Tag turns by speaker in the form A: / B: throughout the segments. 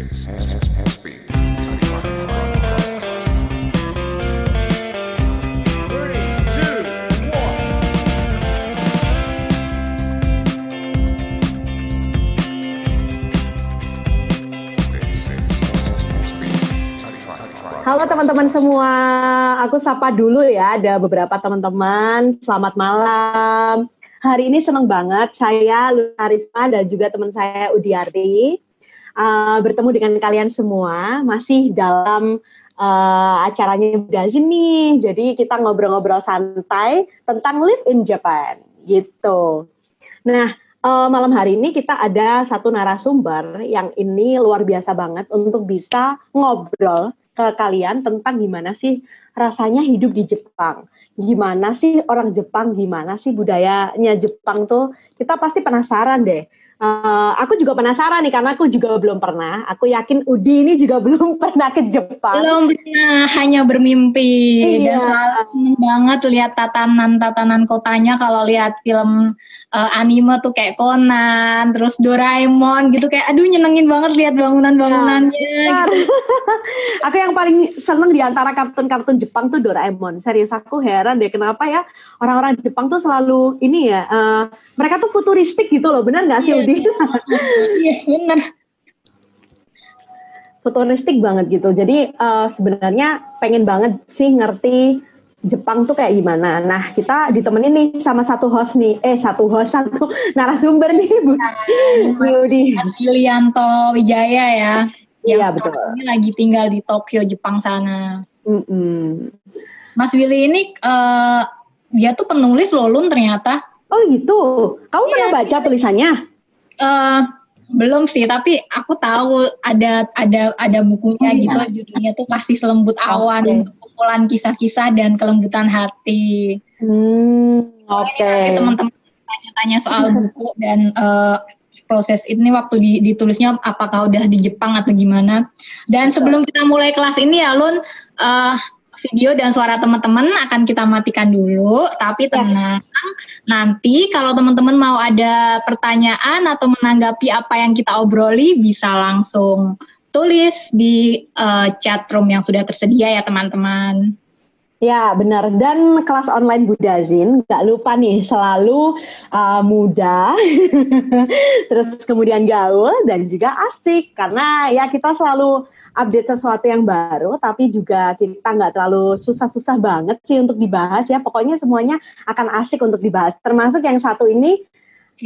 A: Halo teman-teman semua, aku sapa dulu ya. Ada beberapa teman-teman. Selamat malam. Hari ini senang banget saya Luna Risma dan juga teman saya Udiarti uh, bertemu dengan kalian semua. Masih dalam uh, acaranya Budazin nih. Jadi kita ngobrol-ngobrol santai tentang live in Japan gitu. Nah, eh, malam hari ini kita ada satu narasumber yang ini luar biasa banget untuk bisa ngobrol ke kalian tentang gimana sih rasanya hidup di Jepang. Gimana sih orang Jepang, gimana sih budayanya Jepang tuh. Kita pasti penasaran deh. Eh, aku juga penasaran nih karena aku juga belum pernah. Aku yakin Udi ini juga belum pernah ke Jepang.
B: Belum pernah, hanya bermimpi
A: Iya.
B: dan selalu seneng banget lihat tatanan-tatanan kotanya kalau lihat film eh, anime tuh kayak Conan, terus Doraemon gitu kayak aduh nyenengin banget lihat bangunan-bangunannya.
A: Benar. aku yang paling seneng di antara kartun-kartun Jepang tuh Doraemon. Serius aku heran deh kenapa ya orang-orang Jepang tuh selalu ini ya. eh, mereka tuh futuristik gitu loh, benar nggak sih
B: Iya, Iya bener.
A: futuristik banget gitu. Jadi eh, sebenarnya pengen banget sih ngerti Jepang tuh kayak gimana. Nah kita ditemenin nih sama satu host nih, eh satu host satu narasumber nih Bu Bu Udi.
B: Mas Yulianto Wijaya ya. Yang
A: Iya, betul.
B: ini lagi tinggal di Tokyo, Jepang sana.
A: Mm-mm.
B: Mas Willy ini eh, dia tuh penulis loh Lun ternyata.
A: Oh gitu. Kamu
B: Iya,
A: pernah baca tulisannya?
B: Eh belum sih, tapi aku tahu ada ada ada bukunya gitu judulnya tuh kasih selembut awan untuk kumpulan kisah-kisah dan kelembutan hati.
A: Hmm, oke.
B: Ini nanti teman-teman tanya-tanya soal buku dan eh, proses ini waktu di- ditulisnya apakah udah di Jepang atau gimana. Dan sebelum kita mulai kelas ini ya Lun, eh, video dan suara teman-teman akan kita matikan dulu, tapi tenang. Nanti kalau teman-teman mau ada pertanyaan atau menanggapi apa yang kita obroli bisa langsung tulis di eh, chat room yang sudah tersedia ya teman-teman.
A: Ya benar dan kelas online Budazin nggak lupa nih selalu uh, mudah, terus kemudian gaul dan juga asik karena ya kita selalu update sesuatu yang baru tapi juga kita nggak terlalu susah-susah banget sih untuk dibahas ya. Pokoknya semuanya akan asik untuk dibahas. Termasuk yang satu ini.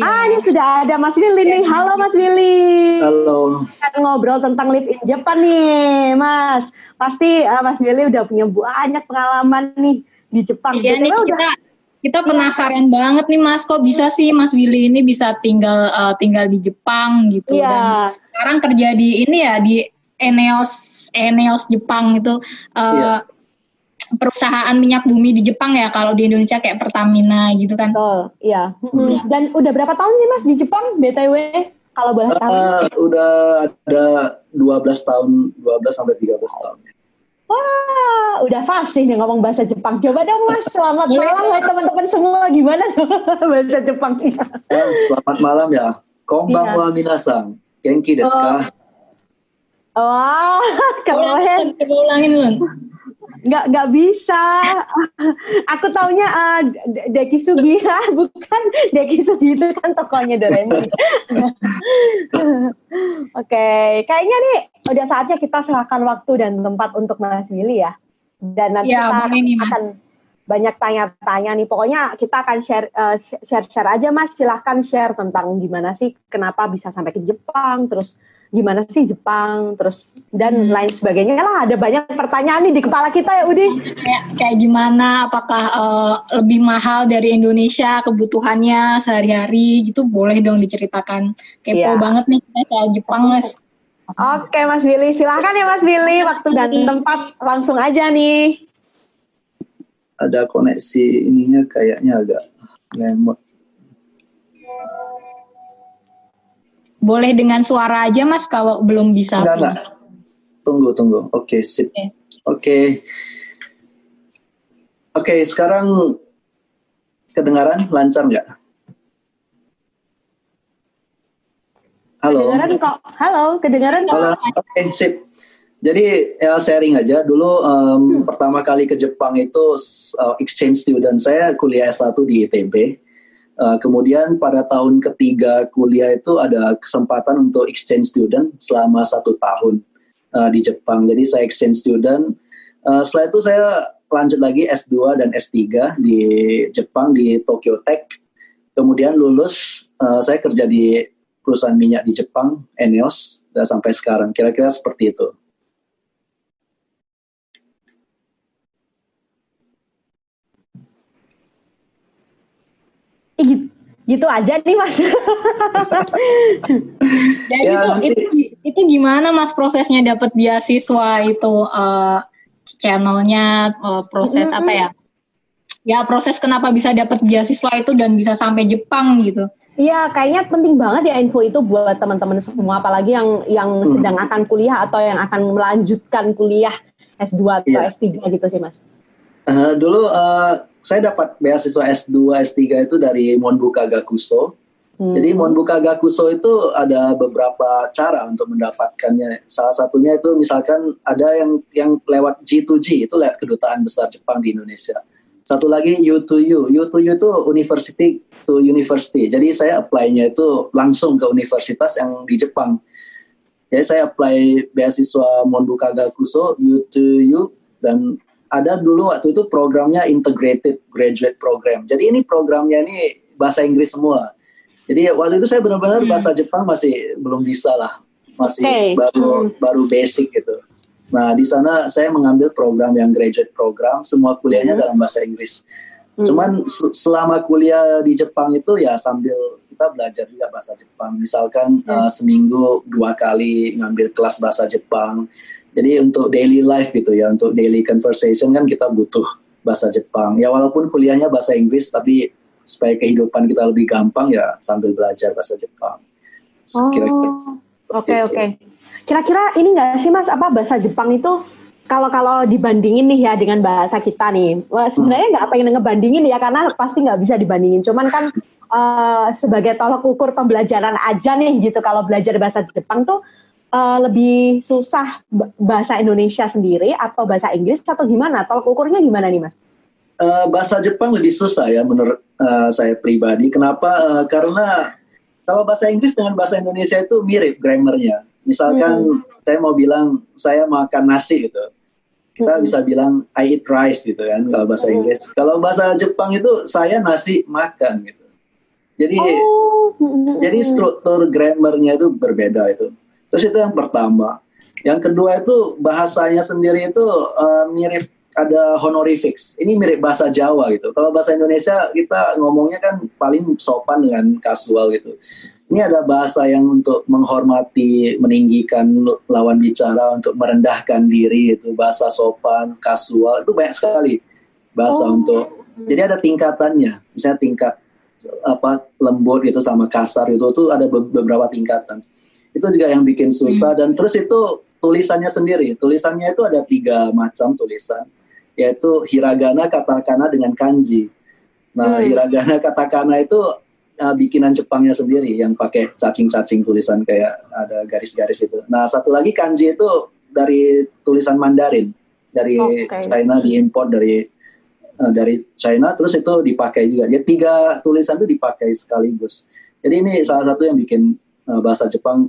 A: Ah ini sudah ada Mas Willy nih. Halo Mas Willy.
C: Halo,
A: akan ngobrol tentang live in Japan nih, Mas. Pasti uh, Mas Willy udah punya banyak pengalaman nih di Jepang.
B: Iya nih
A: udah
B: kita kita penasaran banget nih Mas. Kok bisa sih Mas Willy ini bisa tinggal eh, tinggal di Jepang gitu? Dan
A: Iya,
B: sekarang kerja di ini ya di Eneos Eneos Jepang itu eh,
C: Iya.
B: perusahaan minyak bumi di Jepang ya kalau di Indonesia kayak Pertamina gitu kan.
A: betul. Iya. Mm-mm. Dan udah berapa tahun sih Mas di Jepang? BTW kalau boleh tahu.
C: Eh, udah ada 12 tahun, 12 sampai 13 tahun.
A: Wah, udah fasih nih ngomong bahasa Jepang. Coba dong Mas, selamat malam buat teman-teman semua. Gimana bahasa Jepangnya?
C: Ya, selamat malam ya. Konbanwa minasan. Genki desu ka?
A: Wah, keren.
B: Coba ulangin Lun.
A: nggak nggak bisa. Aku taunya uh, De- Deki Sugiha, bukan Deki Sugi itu kan tokonya Doraemon. Oke, kayaknya nih udah saatnya kita serahkan waktu dan tempat untuk Mas Willy ya. Dan nanti
B: Ya,
A: kita
B: Mas.
A: akan banyak tanya-tanya nih. Pokoknya kita akan share uh, share share aja Mas. Silahkan share tentang gimana sih kenapa bisa sampai ke Jepang, terus gimana sih Jepang, terus dan
B: Hmm.
A: lain sebagainya lah. Ada banyak pertanyaan nih di kepala kita ya Udi.
B: Kayak kayak gimana apakah eh, lebih mahal dari Indonesia kebutuhannya sehari-hari gitu boleh dong diceritakan. Kepo
A: Iya.
B: banget nih kita soal Jepang Mas.
A: Oke Mas Willy, silahkan ya Mas Willy, waktu dan tempat langsung aja nih.
C: Ada koneksi ininya kayaknya agak lemot.
B: Boleh dengan suara aja mas kalau belum bisa.
C: Enggak, enggak. Tunggu, tunggu. Oke, sip.
B: Oke.
C: Oke. Oke, sekarang kedengaran lancar nggak? Halo.
A: Kedengaran kok. Halo, kedengaran kok.
C: Halo. Oke, sip. Jadi ya sharing aja. Dulu em, pertama kali ke Jepang itu uh, exchange student saya kuliah S1 di ITB. Uh, kemudian pada tahun ketiga kuliah itu ada kesempatan untuk exchange student selama satu tahun uh, di Jepang. Jadi saya exchange student. Uh, setelah itu saya lanjut lagi S2 dan S3 di Jepang di Tokyo Tech. Kemudian lulus, uh, saya kerja di perusahaan minyak di Jepang, Eneos, dan sampai sekarang. Kira-kira seperti itu.
A: Gitu, gitu aja nih mas.
B: Dan
C: Ya,
B: itu,
C: nanti-
B: itu itu gimana mas prosesnya dapat beasiswa itu eh, channelnya eh, proses
A: Mm-mm.
B: apa ya? Ya proses kenapa bisa dapat beasiswa itu dan bisa sampai Jepang gitu.
A: Iya, kayaknya penting banget ya info itu buat teman-teman semua, apalagi yang yang
C: Hmm.
A: sedang akan kuliah atau yang akan melanjutkan kuliah S2 atau
C: Iya.
A: S3 gitu sih mas.
C: Eh, dulu eh, saya dapat beasiswa S2, S3 itu dari Monbuka Gakuso.
A: Hmm.
C: Jadi Monbuka Gakuso itu ada beberapa cara untuk mendapatkannya. Salah satunya itu misalkan ada yang yang lewat G2G itu lewat kedutaan besar Jepang di Indonesia. Satu lagi U2U. U2U itu University to University. Jadi saya apply-nya itu langsung ke universitas yang di Jepang. Jadi saya apply beasiswa Monbuka Gakuso, U2U, dan ada dulu waktu itu programnya Integrated Graduate Program. Jadi ini programnya ini bahasa Inggris semua. Jadi waktu itu saya benar-benar
B: Hmm.
C: bahasa Jepang masih belum bisa lah, masih
A: Oke.
C: baru
A: Hmm.
C: baru basic gitu. Nah di sana saya mengambil program yang graduate program, semua kuliahnya
A: Hmm.
C: dalam bahasa Inggris.
A: Hmm.
C: Cuman se- selama kuliah di Jepang itu ya sambil kita belajar juga bahasa Jepang. Misalkan
A: Hmm.
C: uh, seminggu dua kali ngambil kelas bahasa Jepang. Jadi untuk daily life gitu ya, untuk daily conversation kan kita butuh bahasa Jepang. Ya walaupun kuliahnya bahasa Inggris, tapi supaya kehidupan kita lebih gampang ya sambil belajar bahasa Jepang.
A: Oh, oke
C: itu.
A: oke. Kira-kira ini nggak sih mas apa bahasa Jepang itu kalau kalau dibandingin nih ya dengan bahasa kita nih, wah, sebenarnya nggak pengen ngebandingin ya karena pasti nggak bisa dibandingin. Cuman kan eh, sebagai tolok ukur pembelajaran aja nih gitu kalau belajar bahasa Jepang tuh eh, lebih susah ba- bahasa Indonesia sendiri atau bahasa Inggris atau gimana? Tolok ukurnya gimana nih mas?
C: Eh, bahasa Jepang lebih susah ya menurut eh, saya pribadi. Kenapa? Eh, karena kalau bahasa Inggris dengan bahasa Indonesia itu mirip grammarnya. Misalkan saya mau bilang saya makan nasi gitu, kita
A: Hmm.
C: bisa bilang I eat rice gitu kan kalau bahasa
A: Hmm.
C: Inggris. Kalau bahasa Jepang itu saya nasi makan gitu. Jadi
A: Oh, hmm,
C: jadi
A: hmm.
C: struktur grammarnya itu berbeda itu. Terus itu yang pertama. Yang kedua itu bahasanya sendiri itu eh, mirip ada honorifics. Ini mirip bahasa Jawa gitu. Kalau bahasa Indonesia kita ngomongnya kan paling sopan dengan kasual gitu. Ini ada bahasa yang untuk menghormati, meninggikan lawan bicara, untuk merendahkan diri itu bahasa sopan, kasual itu banyak sekali bahasa
A: Oh.
C: untuk. Jadi ada tingkatannya. Misalnya tingkat apa lembut gitu sama kasar itu tuh ada be- beberapa tingkatan itu juga yang bikin susah dan terus itu tulisannya sendiri tulisannya itu ada tiga macam tulisan yaitu hiragana katakana dengan kanji nah
A: Hmm.
C: hiragana katakana itu uh, bikinan Jepangnya sendiri yang pakai cacing-cacing tulisan kayak ada garis-garis itu nah satu lagi kanji itu dari tulisan Mandarin dari
A: Oke.
C: China diimpor dari uh, dari China terus itu dipakai juga. Dia tiga tulisan itu dipakai sekaligus. Jadi ini salah satu yang bikin uh, bahasa Jepang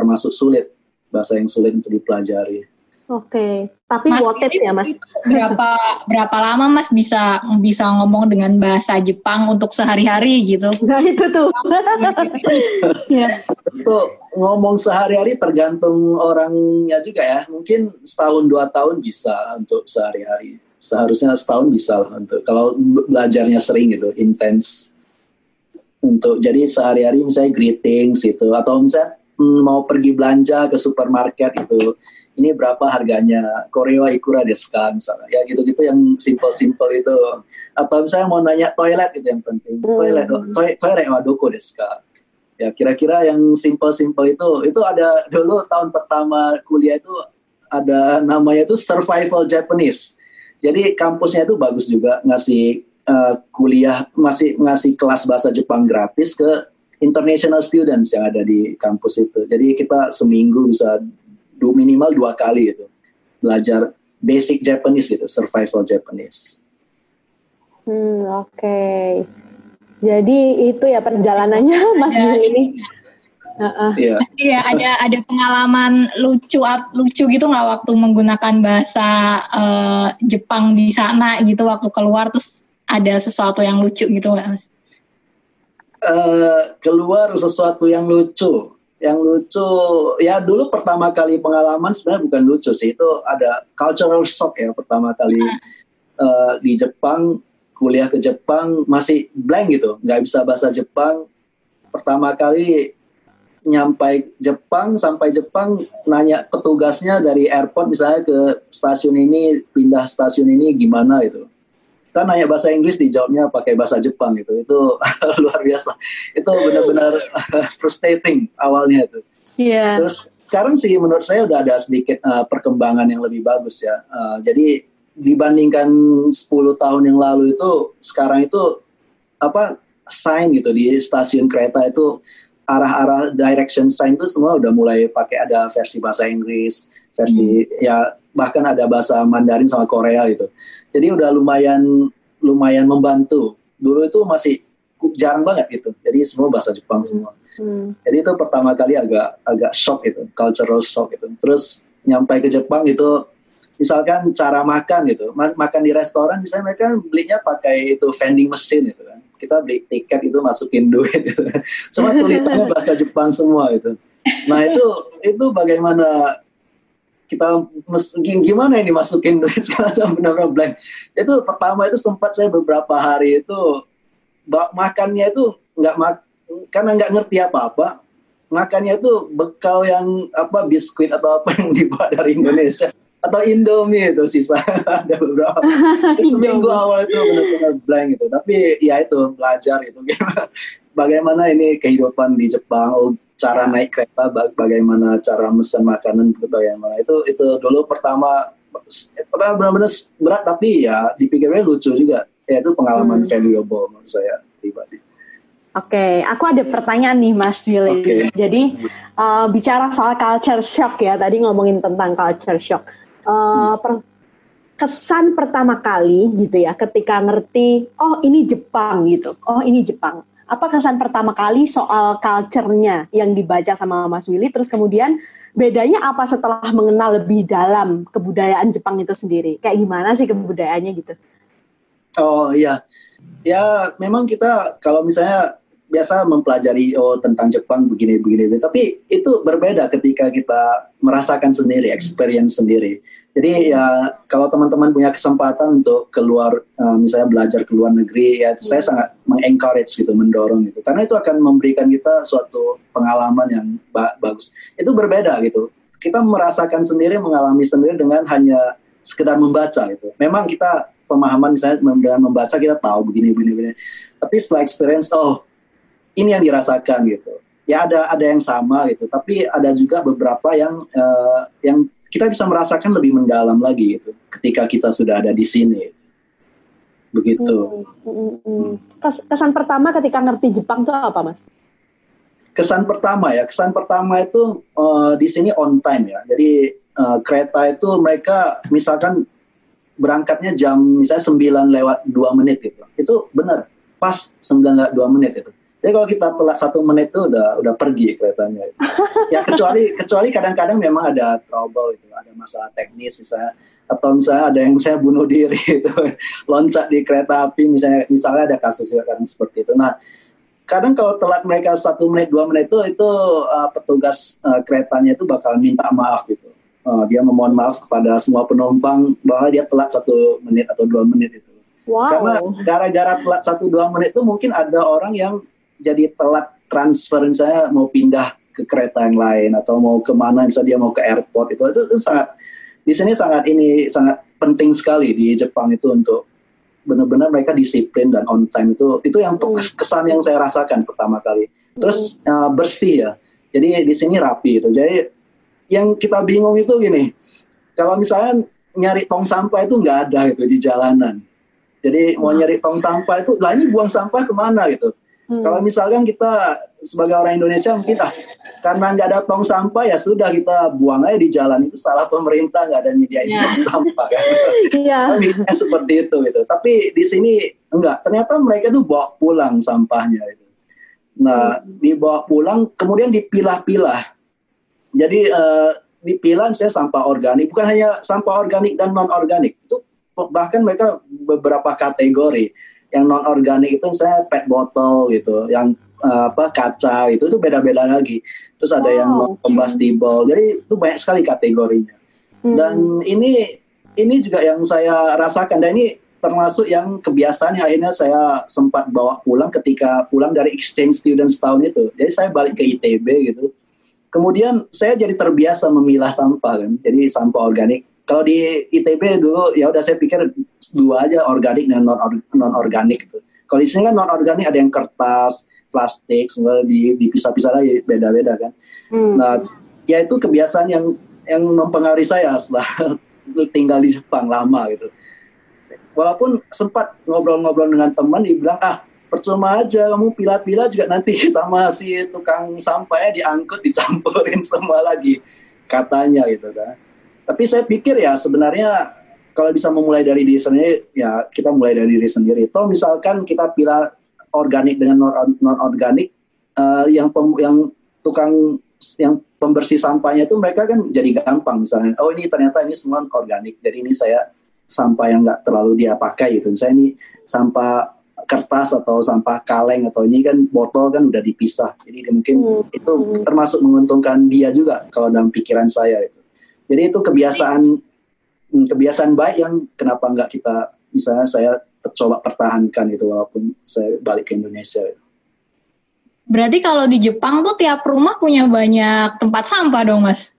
C: termasuk sulit, bahasa yang sulit untuk dipelajari.
A: Oke, tapi
B: Mas
A: worth it ya mas?
B: itu berapa berapa lama Mas bisa bisa ngomong dengan bahasa Jepang untuk sehari-hari gitu?
A: Nah itu tuh. ya.
C: Itu ngomong sehari-hari tergantung orangnya juga ya. Mungkin setahun dua tahun bisa untuk sehari-hari. Seharusnya setahun bisa lah untuk kalau be- belajarnya sering gitu, intens. Untuk jadi sehari-hari misalnya greetings gitu atau misalnya mau pergi belanja ke supermarket itu. Ini berapa harganya? Koreo ikura desu ka misalnya. Ya gitu-gitu yang simple-simple itu. Atau misalnya mau nanya toilet itu yang penting.
A: Hmm.
C: toilet toilet toilet wa doko desu ka ya kira-kira yang simple-simple itu itu ada dulu tahun pertama kuliah itu ada namanya itu survival Japanese. Jadi kampusnya itu bagus juga ngasih eh, kuliah masih ngasih kelas bahasa Jepang gratis ke international students yang ada di kampus itu. Jadi kita seminggu bisa du- minimal dua kali gitu belajar basic Japanese gitu, survival Japanese.
A: Hmm, oke. Jadi itu ya perjalanannya Mas
B: Ya,
A: ini. Heeh.
C: Iya.
B: Iya, ada ada pengalaman lucu lucu gitu nggak waktu menggunakan bahasa eh, Jepang di sana gitu waktu keluar terus ada sesuatu yang lucu gitu nggak Mas?
C: Eh, keluar sesuatu yang lucu. Yang lucu, ya dulu pertama kali pengalaman sebenarnya bukan lucu sih, itu ada cultural shock ya pertama kali eh, di Jepang, kuliah ke Jepang masih blank gitu, nggak bisa bahasa Jepang. Pertama kali nyampai Jepang, sampai Jepang nanya petugasnya dari airport misalnya ke stasiun ini, pindah stasiun ini gimana gitu kita nanya bahasa Inggris dijawabnya pakai bahasa Jepang gitu. Itu luar biasa. Itu benar-benar frustrating awalnya itu.
A: Iya.
C: terus sekarang sih menurut saya udah ada sedikit uh, perkembangan yang lebih bagus ya. Uh, jadi dibandingkan 10 tahun yang lalu itu sekarang itu apa sign gitu di stasiun kereta itu arah-arah direction sign itu semua udah mulai pakai ada versi bahasa Inggris versi ya bahkan ada bahasa Mandarin sama Korea gitu. Jadi udah lumayan lumayan membantu. Dulu itu masih jarang banget gitu. Jadi semua bahasa Jepang semua.
A: Hmm.
C: jadi itu pertama kali agak agak shock gitu. Cultural shock gitu. Terus nyampe ke Jepang itu misalkan cara makan gitu. Ma- makan di restoran misalnya mereka belinya pakai itu vending machine gitu kan. Kita beli tiket itu masukin duit gitu. Kan. semua tulisannya bahasa Jepang semua gitu. Nah itu itu bagaimana kita gimana ini masukin duit segala macam benar-benar blank. Itu pertama itu sempat saya beberapa hari itu makannya itu nggak mak karena nggak ngerti apa-apa makannya itu bekal yang apa biskuit atau apa yang dibawa dari Indonesia atau Indomie itu sisa. Ada beberapa. Itu minggu awal itu benar-benar blank gitu. Tapi ya itu belajar gitu. Bagaimana ini kehidupan di Jepang cara naik kereta ba- bagaimana cara mesen makanan bagaimana itu itu dulu pertama pertama benar-benar berat tapi ya dipikirnya lucu juga ya itu pengalaman
A: Hmm.
C: valuable menurut saya pribadi
A: Oke, aku ada pertanyaan nih Mas Willy.
C: Oke.
A: Jadi uh, bicara soal culture shock ya, tadi ngomongin tentang culture shock. Uh, per- kesan pertama kali gitu ya, ketika ngerti, oh ini Jepang gitu, oh ini Jepang. Apa kesan pertama kali soal culture-nya yang dibaca sama Mas Willy, terus kemudian bedanya apa setelah mengenal lebih dalam kebudayaan Jepang itu sendiri? Kayak gimana sih kebudayaannya gitu?
C: Oh iya, ya memang kita kalau misalnya biasa mempelajari oh tentang Jepang begini begini, tapi itu berbeda ketika kita merasakan sendiri, experience sendiri. Jadi ya kalau teman-teman punya kesempatan untuk keluar, eh, misalnya belajar ke luar negeri, ya itu saya sangat mengencourage gitu, mendorong gitu, karena itu akan memberikan kita suatu pengalaman yang ba- bagus. Itu berbeda gitu. Kita merasakan sendiri, mengalami sendiri dengan hanya sekedar membaca gitu. Memang kita pemahaman misalnya dengan membaca kita tahu begini begini begini. Tapi setelah experience oh ini yang dirasakan gitu. Ya ada ada yang sama gitu, tapi ada juga beberapa yang eh, yang kita bisa merasakan lebih mendalam lagi gitu ketika kita sudah ada di sini. Begitu.
A: Hmm, hmm, hmm. Kes- Kesan pertama ketika ngerti Jepang tuh apa Mas?
C: kesan pertama ya kesan pertama itu eh, di sini on time ya jadi eh, kereta itu mereka misalkan berangkatnya jam misalnya 9 lewat 2 menit gitu itu benar pas 9 lewat 2 menit itu jadi kalau kita telat satu menit itu udah udah pergi keretanya ya kecuali kecuali kadang-kadang memang ada trouble itu ada masalah teknis misalnya atau misalnya ada yang misalnya bunuh diri itu loncat di kereta api misalnya misalnya ada kasus juga kadang seperti itu. Nah kadang kalau telat mereka satu menit dua menit itu itu uh, petugas uh, keretanya itu bakal minta maaf gitu. Uh, dia memohon maaf kepada semua penumpang bahwa dia telat satu menit atau dua menit itu.
A: Wow.
C: karena gara-gara telat satu dua menit itu mungkin ada orang yang jadi telat transfer misalnya mau pindah ke kereta yang lain atau mau ke mana misalnya dia mau ke airport itu. Itu, itu sangat di sini sangat ini sangat penting sekali di Jepang itu untuk benar-benar mereka disiplin dan on time itu. Itu yang
A: Hmm.
C: kesan yang saya rasakan pertama kali. Terus uh, bersih ya. Jadi di sini rapi itu. Jadi yang kita bingung itu gini kalau misalnya nyari tong sampah itu nggak ada gitu di jalanan. Jadi mau nyari tong sampah itu lah ini buang sampah ke mana? gitu
A: Hmm.
C: Kalau misalkan kita sebagai orang Indonesia mungkin ah karena nggak ada tong sampah ya sudah kita buang aja di jalan itu salah pemerintah nggak ada nyediain
B: Ya.
C: tong sampah kan.
A: Iya.
C: Kan mikirnya seperti itu gitu. Tapi di sini enggak. Ternyata mereka tuh bawa pulang sampahnya itu. Nah, dibawa pulang kemudian dipilah-pilah. Jadi eh, dipilah misalnya sampah organik, bukan hanya sampah organik dan non organik. Itu bahkan mereka beberapa kategori. Yang non organik itu misalnya pet bottle gitu, yang eh, apa kaca itu itu beda-beda lagi. Terus ada yang
A: Wow.
C: non combustible. Jadi itu banyak sekali kategorinya
A: Hmm.
C: dan ini ini juga yang saya rasakan dan ini termasuk yang kebiasaan yang akhirnya saya sempat bawa pulang ketika pulang dari exchange student setahun itu jadi saya balik ke ITB gitu kemudian saya jadi terbiasa memilah sampah kan jadi sampah organik kalau di ITB dulu ya udah saya pikir dua aja organik dan non non organik gitu kalau di sini kan non organik ada yang kertas plastik semua di dipisah-pisah lagi beda-beda kan
A: Hmm.
C: Nah, ya itu kebiasaan yang yang mempengaruhi saya setelah tinggal di Jepang lama gitu. Walaupun sempat ngobrol-ngobrol dengan teman, dia bilang ah percuma aja kamu pilah-pilah juga nanti sama si tukang sampahnya diangkut dicampurin semua lagi katanya gitu kan. Tapi saya pikir ya sebenarnya kalau bisa memulai dari diri sendiri ya kita mulai dari diri sendiri. Toh misalkan kita pilah organik dengan non organik yang pem- yang tukang yang pembersih sampahnya itu mereka kan jadi gampang misalnya oh ini ternyata ini semua organik jadi ini saya sampah yang nggak terlalu dia pakai gitu misalnya ini sampah kertas atau sampah kaleng atau ini kan botol kan udah dipisah jadi mungkin
A: Hmm.
C: itu termasuk menguntungkan dia juga kalau dalam pikiran saya itu jadi itu kebiasaan hmm, kebiasaan baik yang kenapa nggak kita misalnya saya coba pertahankan itu walaupun saya balik ke Indonesia
B: Berarti kalau di Jepang tuh tiap rumah punya banyak tempat sampah dong, Mas?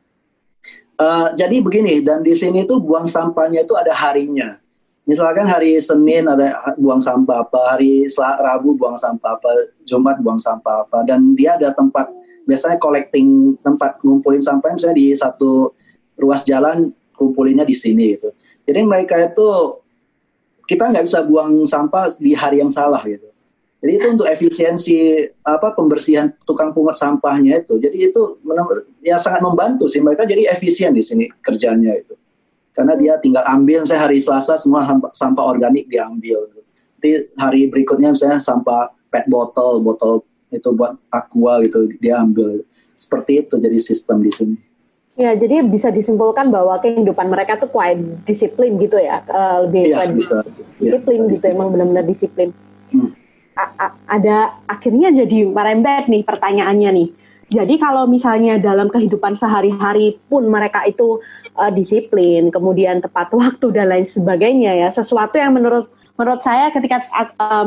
C: Eh, jadi begini, dan di sini tuh buang sampahnya itu ada harinya. Misalkan hari Senin ada buang sampah apa, hari Rabu buang sampah apa, Jumat buang sampah apa, dan dia ada tempat biasanya collecting tempat ngumpulin sampah misalnya di satu ruas jalan kumpulinnya di sini gitu. Jadi mereka itu kita nggak bisa buang sampah di hari yang salah gitu. Jadi itu untuk efisiensi apa pembersihan tukang pungut sampahnya itu. Jadi itu ya sangat membantu sih mereka jadi efisien di sini kerjanya itu. Karena dia tinggal ambil misalnya hari Selasa semua sampah, sampah organik diambil. Nanti hari berikutnya misalnya sampah pet botol, botol itu buat aqua gitu dia ambil. Seperti itu jadi sistem di sini.
A: Ya, jadi bisa disimpulkan bahwa kehidupan mereka tuh quite disiplin gitu ya, eh, lebih quite
C: bisa. Iya,
A: disiplin
C: bisa
A: gitu, emang benar-benar disiplin.
C: Hmm.
A: A- a- ada akhirnya jadi merembet nih pertanyaannya nih. Jadi kalau misalnya dalam kehidupan sehari-hari pun mereka itu eh, disiplin, kemudian tepat waktu dan lain sebagainya ya, sesuatu yang menurut menurut saya ketika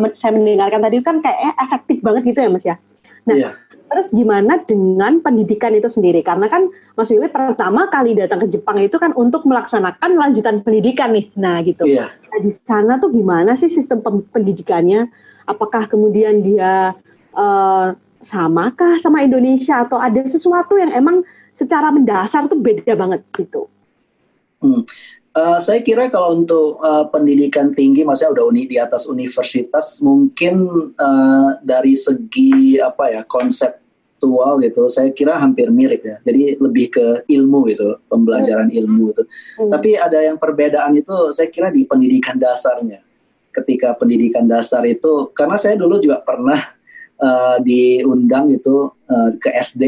A: men- saya mendengarkan tadi kan kayak efektif banget gitu ya Mas ya. Nah,
C: Iya.
A: Terus gimana dengan pendidikan itu sendiri? Karena kan Mas Willy pertama kali datang ke Jepang itu kan untuk melaksanakan lanjutan pendidikan nih. Nah gitu.
C: Iya.
A: Nah, di sana tuh gimana sih sistem pendidikannya? Apakah kemudian dia eh, samakah sama Indonesia atau ada sesuatu yang emang secara mendasar tuh beda banget gitu?
C: Hmm. Eh, saya kira kalau untuk eh, pendidikan tinggi, maksudnya udah uni di atas universitas, mungkin eh, dari segi apa ya konseptual gitu, saya kira hampir mirip ya. Jadi lebih ke ilmu gitu, pembelajaran ilmu itu.
A: Hmm.
C: Tapi ada yang perbedaan itu, saya kira di pendidikan dasarnya. Ketika pendidikan dasar itu, karena saya dulu juga pernah eh, diundang itu eh, ke SD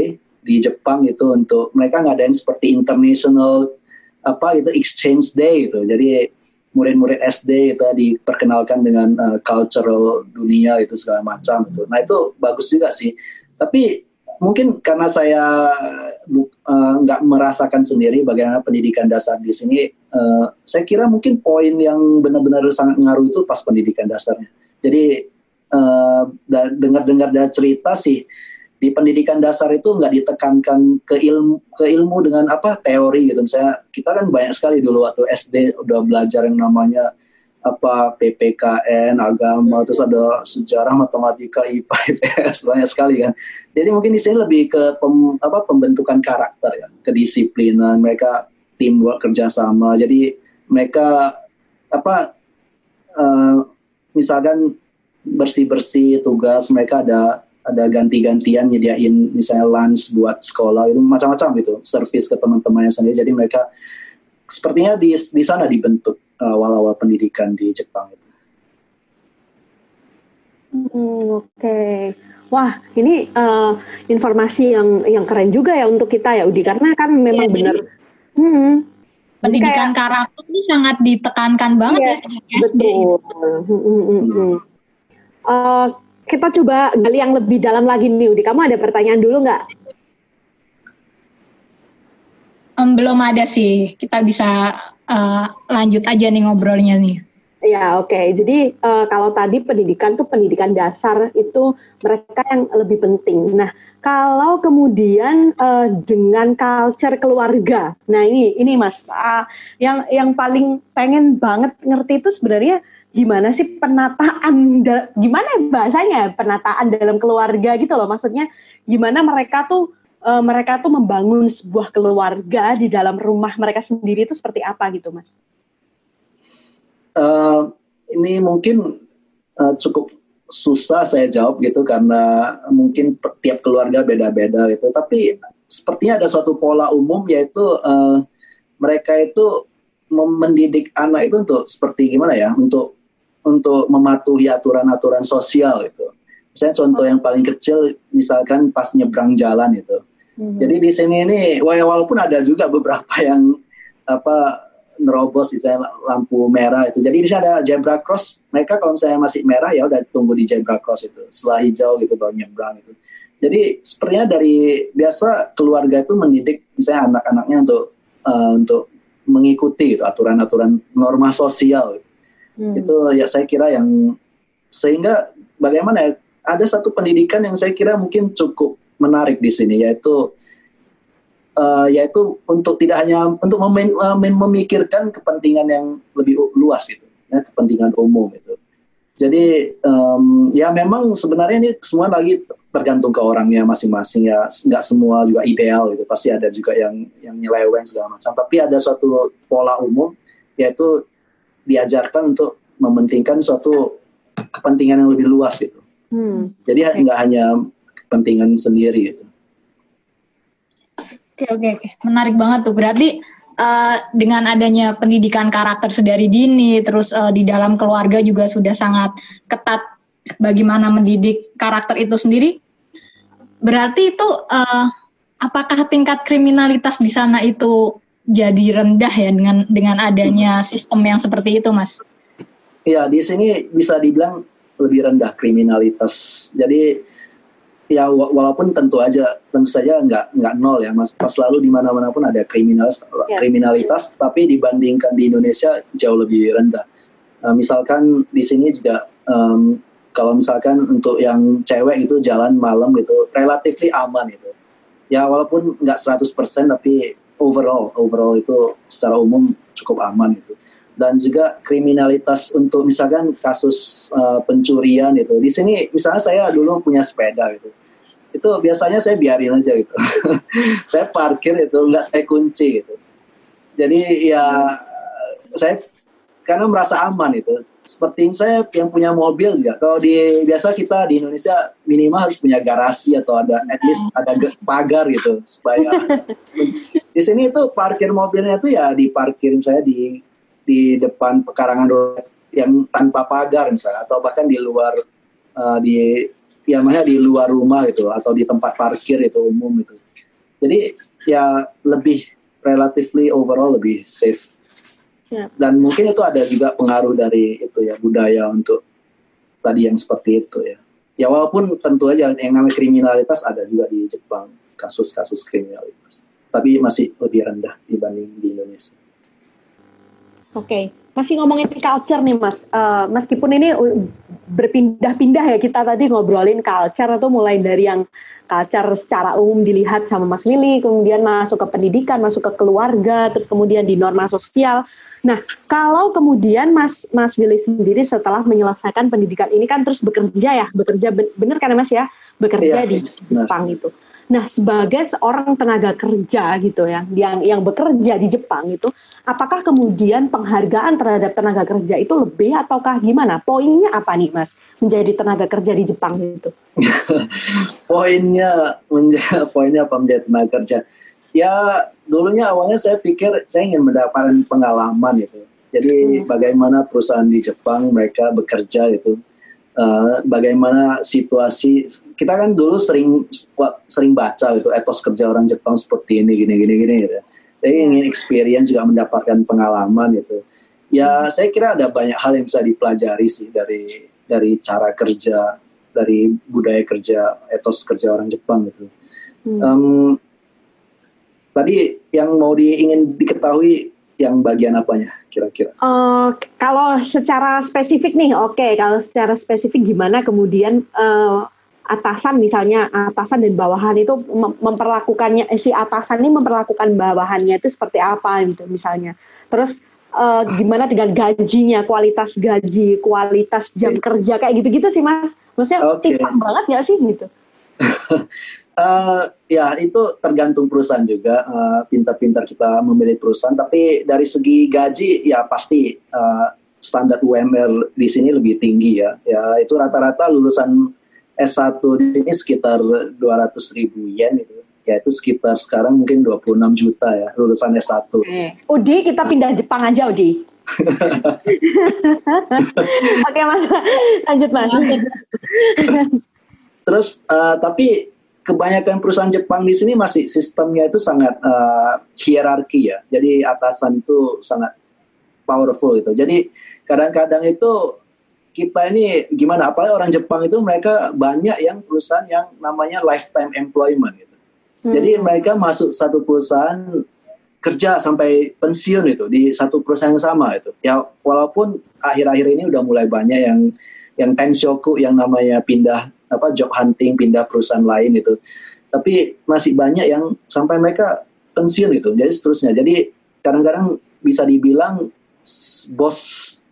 C: di Jepang itu untuk mereka ngadain seperti international apa itu exchange day gitu. Jadi murid-murid SD itu diperkenalkan dengan uh, cultural dunia itu segala macam itu. Nah itu bagus juga sih. Tapi mungkin karena saya uh, nggak merasakan sendiri bagaimana pendidikan dasar di sini, uh, saya kira mungkin poin yang benar-benar sangat ngaruh itu pas pendidikan dasarnya. Jadi uh, dengar-dengar dari cerita sih di pendidikan dasar itu nggak ditekankan ke ilmu ke ilmu dengan apa teori gitu misalnya kita kan banyak sekali dulu waktu SD udah belajar yang namanya apa PPKN agama terus ada sejarah matematika IPA IPS banyak sekali kan. Jadi mungkin di sini lebih ke pem- apa pembentukan karakter ya kedisiplinan mereka teamwork kerjasama. Jadi mereka apa eh, misalkan bersih-bersih tugas mereka ada ada ganti-gantian nyediain misalnya lunch buat sekolah itu macam-macam gitu service ke teman-temannya sendiri. Jadi mereka sepertinya di di sana dibentuk. uh, awal-awal pendidikan di Jepang itu.
A: Hmm, Oke, wah ini uh, informasi yang yang keren juga ya untuk kita ya Udi karena kan memang
B: Iya, jadi-
A: benar. Hmm,
B: Pendidikan karakter itu sangat ditekankan banget
A: Iya,
B: ya SD.
A: betul. Hmm, hmm, hmm, hmm. Uh, kita coba gali yang lebih dalam lagi nih Udi. Kamu ada pertanyaan dulu nggak?
B: Em, belum ada sih. Kita bisa eh, lanjut aja nih ngobrolnya nih.
A: Ya oke. Jadi eh, kalau tadi pendidikan tuh pendidikan dasar itu mereka yang lebih penting. Nah kalau kemudian eh, dengan culture keluarga, nah ini ini mas, ah, yang yang paling pengen banget ngerti itu sebenarnya gimana sih penataan, gimana bahasanya penataan dalam keluarga gitu loh. Maksudnya gimana mereka tuh eh, mereka tuh membangun sebuah keluarga di dalam rumah mereka sendiri itu seperti apa gitu mas?
C: Eh, ini mungkin eh, cukup susah saya jawab gitu karena mungkin tiap keluarga beda-beda gitu. Tapi sepertinya ada suatu pola umum yaitu eh, mereka itu mendidik anak itu untuk seperti gimana ya untuk untuk mematuhi aturan-aturan sosial gitu. Misalnya contoh yang paling kecil misalkan pas nyebrang jalan itu. Jadi di sini ini wa- walaupun ada juga beberapa yang apa nerobos misalnya lampu merah itu. Jadi di sini ada zebra cross. Mereka kalau misalnya masih merah ya udah tunggu di zebra cross itu. Setelah hijau gitu baru nyebrang itu. Jadi sepertinya dari biasa keluarga itu mendidik misalnya anak-anaknya untuk eh, untuk mengikuti gitu, aturan-aturan norma sosial.
A: Hmm.
C: Itu ya saya kira yang sehingga bagaimana ya ada satu pendidikan yang saya kira mungkin cukup menarik di sini yaitu eh, yaitu untuk tidak hanya untuk memen- mem- memikirkan kepentingan yang lebih luas gitu ya kepentingan umum itu. Jadi em, ya memang sebenarnya ini semua lagi tergantung ke orangnya masing-masing ya. Nggak semua juga ideal gitu pasti ada juga yang yang nyeleweng segala macam. Tapi ada suatu pola umum yaitu diajarkan untuk mementingkan suatu kepentingan yang lebih luas gitu.
A: Hmm.
C: jadi nggak hanya kepentingan sendiri gitu
B: Oke oke oke, menarik banget tuh. Berarti eh, dengan adanya pendidikan karakter sedari dini, terus eh, di dalam keluarga juga sudah sangat ketat bagaimana mendidik karakter itu sendiri. Berarti itu eh, apakah tingkat kriminalitas di sana itu jadi rendah ya dengan dengan adanya sistem yang seperti itu, Mas?
C: Iya, di sini bisa dibilang lebih rendah kriminalitas. Jadi ya wa- walaupun tentu aja tentu saja nggak nggak nol ya, mas. Pas lalu di mana-mana pun ada kriminalitas,
A: Ya.
C: kriminalitas, tapi dibandingkan di Indonesia jauh lebih rendah. Nah, misalkan di sini juga em, kalau misalkan untuk yang cewek itu jalan malam gitu, relatively aman itu. Ya walaupun nggak 100% tapi overall overall itu secara umum cukup aman itu dan juga kriminalitas untuk misalkan kasus uh, pencurian itu. Di sini misalnya saya dulu punya sepeda gitu. Itu biasanya saya biarin aja gitu. Saya parkir itu nggak saya kunci gitu. Jadi ya saya karena merasa aman itu. Seperti saya yang punya mobil juga kalau di biasa kita di Indonesia minimal harus punya garasi atau ada at least ada ge- pagar gitu supaya di sini itu parkir mobilnya itu ya diparkir saya di di depan pekarangan yang tanpa pagar misalnya atau bahkan di luar uh, di ya makanya di luar rumah gitu atau di tempat parkir itu umum itu jadi ya lebih relatively overall lebih safe.
A: Ya.
C: dan mungkin itu ada juga pengaruh dari itu ya budaya untuk tadi yang seperti itu ya. Ya walaupun tentu aja yang namanya kriminalitas ada juga di Jepang kasus-kasus kriminalitas. Tapi masih lebih rendah dibanding di Indonesia
A: Oke, masih ngomongin culture nih Mas. Eh, meskipun ini uh, berpindah-pindah ya kita tadi ngobrolin culture itu mulai dari yang culture secara umum dilihat sama Mas Willy, kemudian masuk ke pendidikan, masuk ke keluarga, terus kemudian di norma sosial. Nah, kalau kemudian Mas Mas Willy sendiri setelah menyelesaikan pendidikan ini kan terus bekerja ya, bekerja ben- bener kan ya Mas ya, bekerja
C: Iya,
A: di. Jepang itu. Nah, sebagai seorang tenaga kerja gitu ya, yang yang bekerja di Jepang itu, apakah kemudian penghargaan terhadap tenaga kerja itu lebih ataukah gimana? Poinnya apa nih, Mas? menjadi tenaga kerja di Jepang gitu?
C: poinnya menjadi poinnya apa menjadi tenaga kerja? Ya dulunya awalnya saya pikir saya ingin mendapatkan pengalaman itu. Jadi
A: Hmm.
C: bagaimana perusahaan di Jepang mereka bekerja itu, Eh, bagaimana situasi kita kan dulu sering sering baca itu etos kerja orang Jepang seperti ini gini gini gini gitu. Jadi ingin experience juga mendapatkan pengalaman itu. Ya saya kira ada banyak hal yang bisa dipelajari sih dari dari cara kerja, dari budaya kerja, etos kerja orang Jepang gitu.
A: Hmm.
C: Em, tadi yang mau di, ingin diketahui yang bagian apanya kira-kira?
A: Eh, kalau secara spesifik nih, oke. Kalau secara spesifik gimana kemudian eh, atasan misalnya atasan dan bawahan itu mem- memperlakukannya eh, si atasan ini memperlakukan bawahannya itu seperti apa gitu misalnya. Terus eh, gimana dengan gajinya, kualitas gaji, kualitas jam kerja kayak gitu-gitu sih mas. Maksudnya
C: Oke.
A: timpang banget nggak sih gitu?
C: Eh, ya itu tergantung perusahaan juga. eh, pintar-pintar kita memilih perusahaan. Tapi dari segi gaji ya pasti eh, standar UMR di sini lebih tinggi ya. Ya itu rata-rata lulusan S1 di sini sekitar 200 ribu yen itu. Ya itu sekitar sekarang mungkin 26 juta ya lulusan S1.
A: Udi kita pindah Jepang aja Udi. Oke mas, lanjut mas.
C: Terus eh, tapi kebanyakan perusahaan Jepang di sini masih sistemnya itu sangat eh, hierarki ya. Jadi atasan itu sangat powerful gitu. Jadi kadang-kadang itu kita ini gimana? Apalagi orang Jepang itu mereka banyak yang perusahaan yang namanya lifetime employment gitu. Jadi mereka masuk satu perusahaan kerja sampai pensiun itu di satu perusahaan yang sama itu. Ya walaupun akhir-akhir ini udah mulai banyak yang yang tenshoku yang namanya pindah apa job hunting pindah perusahaan lain itu. Tapi masih banyak yang sampai mereka pensiun itu. Jadi seterusnya. Jadi kadang-kadang bisa dibilang bos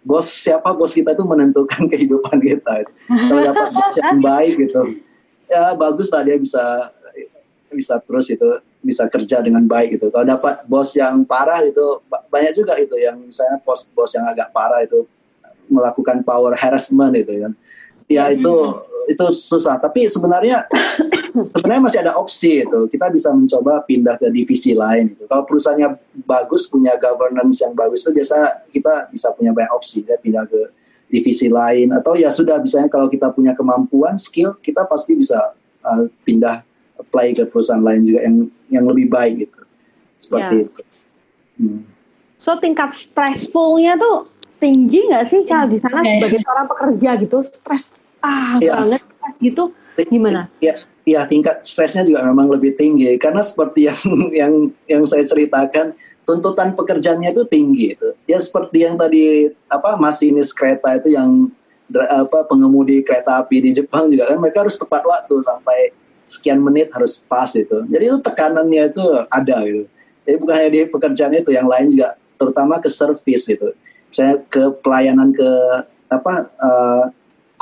C: bos siapa bos kita itu menentukan kehidupan kita. Kalau dapat bos yang baik gitu, ya bagus lah dia bisa bisa terus itu bisa kerja dengan baik gitu. Kalau dapat bos yang parah itu ba- banyak juga itu yang misalnya bos bos yang agak parah itu melakukan power harassment itu kan. Ya itu itu susah. Tapi sebenarnya sebenarnya masih ada opsi itu. Kita bisa mencoba pindah ke divisi lain gitu. Kalau perusahaannya bagus punya governance yang bagus itu biasa kita bisa punya banyak opsi ya pindah ke divisi lain atau ya sudah misalnya kalau kita punya kemampuan skill kita pasti bisa uh, pindah apply ke perusahaan lain juga yang yang lebih baik gitu seperti
A: Ya.
C: itu. Hmm.
A: So tingkat stressfulnya tuh tinggi nggak sih kalau di sana
B: Iya.
A: sebagai seorang pekerja gitu stres ah
C: Iya.
A: banget gitu gimana?
C: Ya, ya tingkat stresnya juga memang lebih tinggi karena seperti yang yang yang saya ceritakan tuntutan pekerjaannya itu tinggi itu. Ya seperti yang tadi apa masinis kereta itu yang apa pengemudi kereta api di Jepang juga kan mereka harus tepat waktu sampai sekian menit harus pas itu. Jadi itu tekanannya itu ada gitu. Jadi bukan hanya di pekerjaan itu, yang lain juga terutama ke service gitu. Misalnya ke pelayanan ke apa eh,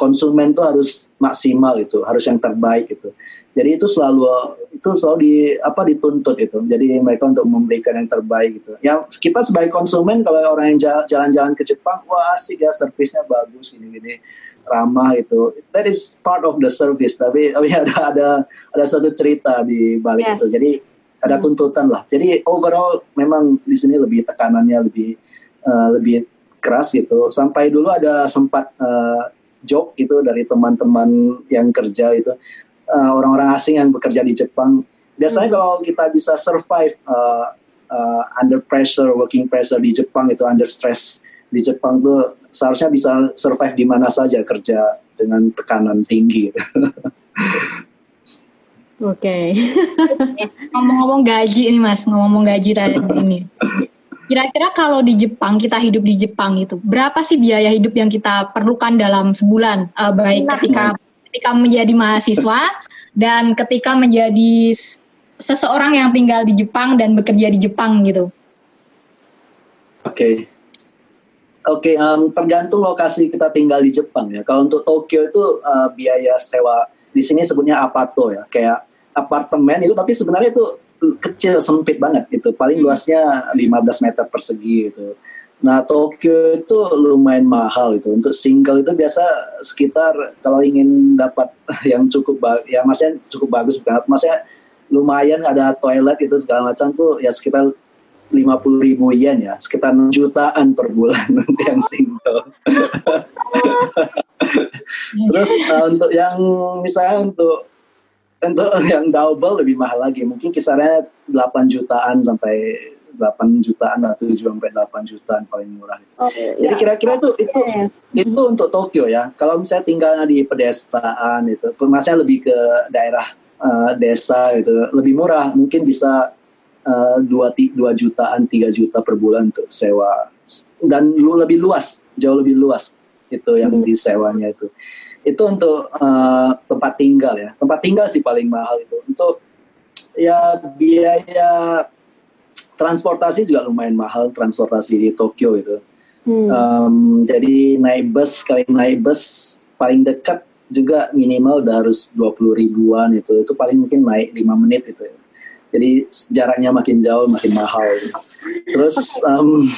C: konsumen tuh harus maksimal itu, harus yang terbaik gitu. Jadi itu selalu itu selalu di apa dituntut itu. Jadi mereka untuk memberikan yang terbaik gitu. Ya kita sebagai konsumen kalau orang yang ja- jalan-jalan ke Jepang, wah asik ya servisnya bagus gini-gini ramah itu. That is part of the service. Tapi, tapi ada ada ada satu cerita di balik
A: Yeah.
C: itu. Jadi ada tuntutan lah. Jadi overall memang di sini lebih tekanannya lebih eh, lebih keras gitu. Sampai dulu ada sempat eh, joke itu dari teman-teman yang kerja itu eh, orang-orang asing yang bekerja di Jepang. Biasanya kalau kita bisa survive eh, eh, under pressure, working pressure di Jepang itu under stress di Jepang tuh seharusnya bisa survive di mana saja kerja dengan tekanan tinggi.
A: Oke.
B: Ngomong-ngomong gaji ini mas, ngomong gaji tadi ini. Kira-kira kalau di Jepang kita hidup di Jepang itu berapa sih biaya hidup yang kita perlukan dalam sebulan? Eh, baik
A: Nah.
B: ketika ketika menjadi mahasiswa dan ketika menjadi seseorang yang tinggal di Jepang dan bekerja di Jepang gitu.
C: Oke. Oke, em, tergantung lokasi kita tinggal di Jepang ya. Kalau untuk Tokyo itu eh, biaya sewa di sini sebutnya apato ya, kayak apartemen itu tapi sebenarnya itu kecil sempit banget gitu. Paling luasnya 15 meter persegi gitu. Nah Tokyo itu lumayan mahal itu untuk single itu biasa sekitar kalau ingin dapat yang cukup ba- ya maksudnya cukup bagus banget maksudnya lumayan ada toilet itu segala macam tuh ya sekitar 50 ribu yen ya sekitar 6 jutaan per bulan untuk yang single. Terus uh, untuk yang misalnya untuk untuk yang double lebih mahal lagi mungkin kisarannya 8 jutaan sampai 8 jutaan atau 7 sampai 8 jutaan paling murah.
A: Oh,
C: Jadi
A: ya.
C: kira-kira itu itu
A: Oke.
C: itu untuk Tokyo ya. Kalau misalnya tinggalnya di pedesaan itu, maksudnya lebih ke daerah eh, desa itu lebih murah, mungkin bisa eh, dua ti- dua jutaan, tiga juta per bulan untuk sewa dan lu lebih luas, jauh lebih luas itu yang
A: Hmm.
C: disewanya itu. Itu untuk eh, tempat tinggal ya. Tempat tinggal sih paling mahal itu. Untuk ya biaya transportasi juga lumayan mahal transportasi di Tokyo itu.
A: Hmm.
C: Um, jadi naik bus kali naik bus paling dekat juga minimal udah harus 20 ribuan itu itu paling mungkin naik 5 menit itu ya. jadi jaraknya makin jauh makin mahal terus um,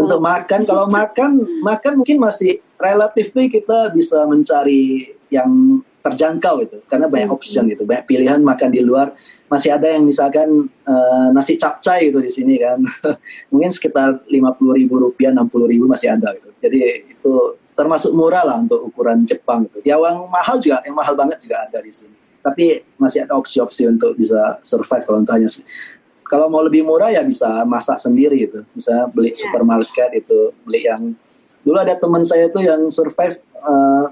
C: untuk makan kalau makan makan mungkin masih relatif kita bisa mencari yang terjangkau itu karena banyak
A: Hmm.
C: option gitu. Banyak pilihan makan di luar. Masih ada yang misalkan eh, nasi capcay gitu di sini kan. Mungkin sekitar 50 ribu rupiah 60 ribu masih ada gitu. Jadi itu termasuk murah lah untuk ukuran Jepang gitu. Yang mahal juga yang mahal banget juga ada di sini. Tapi masih ada opsi-opsi untuk bisa survive kalau untuk hanya kalau mau lebih murah ya bisa masak sendiri gitu. Bisa beli supermarket itu beli yang dulu ada teman saya tuh yang survive eh,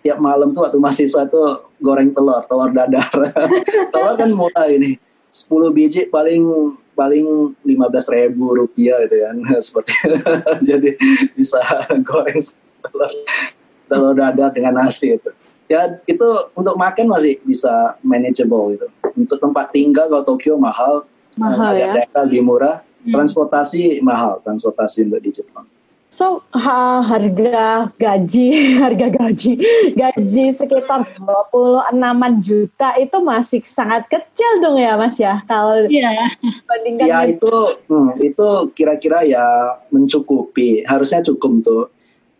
C: tiap malam tuh waktu mahasiswa tuh goreng telur telur dadar. Telur kan murah ini. 10 biji paling paling 15 ribu rupiah gitu kan. Seperti jadi bisa goreng telur telur dadar dengan nasi itu. Ya itu untuk makan masih bisa manageable gitu. Untuk tempat tinggal kalau Tokyo mahal.
A: Mahal
C: agak
A: ya.
C: daerah lebih murah.
B: Hmm.
C: transportasi mahal transportasi untuk di Jepang
A: So ha- harga gaji, harga gaji, gaji sekitar 26 juta itu masih sangat kecil dong ya Mas ya? Kalau
B: Iya.
A: dibandingkan
C: ya itu hmm, itu kira-kira ya mencukupi harusnya cukup untuk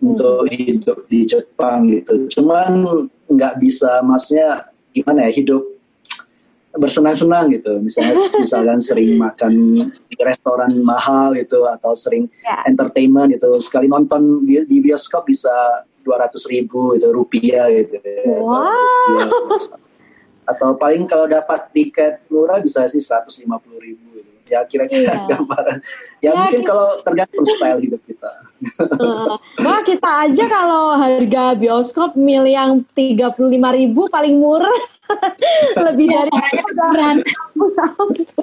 C: untuk hidup di Jepang gitu. Cuman nggak bisa maksudnya gimana ya hidup bersenang-senang gitu misalnya misalkan sering makan di restoran mahal gitu atau sering
A: Ya.
C: entertainment gitu sekali nonton di, di bioskop bisa 200 ribu itu rupiah gitu
A: Wow.
C: Ya, atau paling kalau dapat tiket murah bisa sih 150 ribu gitu. ya kira-kira
A: Iya.
C: gambaran ya,
A: Ya,
C: mungkin
A: kita-
C: kalau tergantung style hidup kita
A: Heeh. Wah kita aja kalau harga bioskop mil yang 35 ribu paling murah lebih
B: Ya,
A: dari
B: suaranya kedengeran.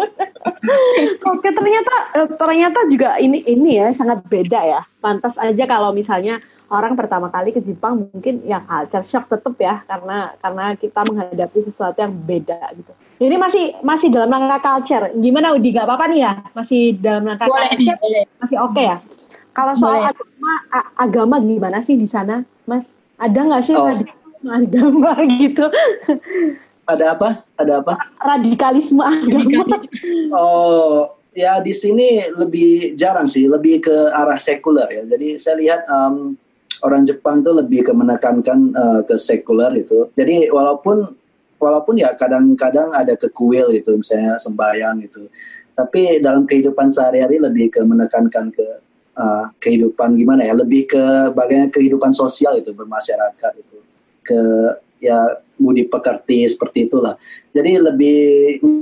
A: Oke ternyata eh, ternyata juga ini ini ya sangat beda ya. Pantas aja kalau misalnya orang pertama kali ke Jepang mungkin ya culture shock tetap ya karena karena kita menghadapi sesuatu yang beda gitu. Ini masih masih dalam rangka culture. Gimana Udi? Gak apa-apa nih ya? Masih dalam rangka
B: Boleh
A: culture?
B: boleh.
A: Masih oke ya? Kalau soal
B: Boleh.
A: agama, agama gimana sih di sana, Mas? Ada nggak sih
C: Oh.
A: Agama gitu?
C: ada apa ada apa
A: Radikalisme agama?
C: Oh, ya di sini lebih jarang sih, lebih ke arah sekuler ya. Jadi saya lihat em, orang Jepang itu lebih ke menekankan eh, ke sekuler itu. Jadi walaupun walaupun ya kadang-kadang ada ke kuil itu, misalnya sembahyang itu. Tapi dalam kehidupan sehari-hari lebih ke menekankan ke eh, kehidupan gimana ya, lebih ke bagaimana kehidupan sosial itu bermasyarakat itu, ke ya budi pekerti seperti itulah. Jadi lebih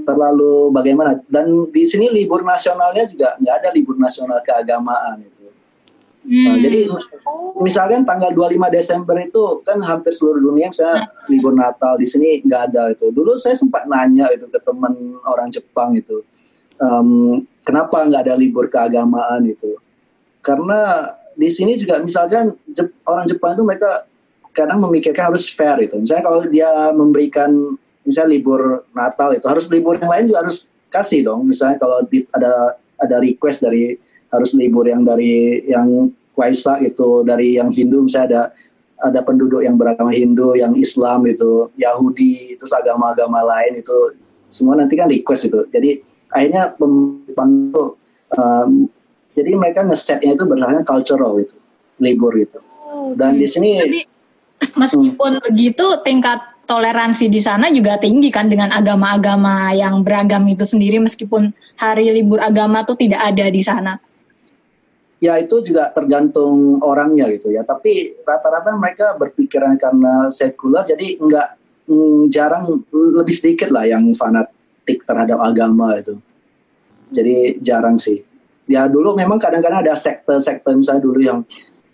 C: terlalu bagaimana dan di sini libur nasionalnya juga nggak ada libur nasional keagamaan itu. Nah,
B: Hmm.
C: jadi misalkan tanggal 25 Desember itu kan hampir seluruh dunia misalnya libur Natal di sini nggak ada itu. Dulu saya sempat nanya itu ke teman orang Jepang itu, em, kenapa nggak ada libur keagamaan itu? Karena di sini juga misalkan Jep- orang Jepang itu mereka kadang memikirkan harus fair itu. Misalnya kalau dia memberikan misalnya libur Natal itu harus libur yang lain juga harus kasih dong. Misalnya kalau di- ada ada request dari harus libur yang dari yang Waisak itu dari yang Hindu misalnya ada ada penduduk yang beragama Hindu, yang Islam itu, Yahudi, itu agama-agama lain itu semua nanti kan request itu. Jadi akhirnya pembantu um, jadi mereka ngesetnya itu berdasarkan cultural itu libur itu. Dan di sini
B: Tapi meskipun begitu tingkat toleransi di sana juga tinggi kan dengan agama-agama yang beragam itu sendiri meskipun hari libur agama tuh tidak ada di sana.
C: ya itu juga tergantung orangnya gitu ya. Tapi rata-rata mereka berpikiran karena sekuler jadi nggak mm, jarang lebih sedikit lah yang fanatik terhadap agama itu. Jadi jarang sih. Ya dulu memang kadang-kadang ada sekte-sekte misalnya dulu yang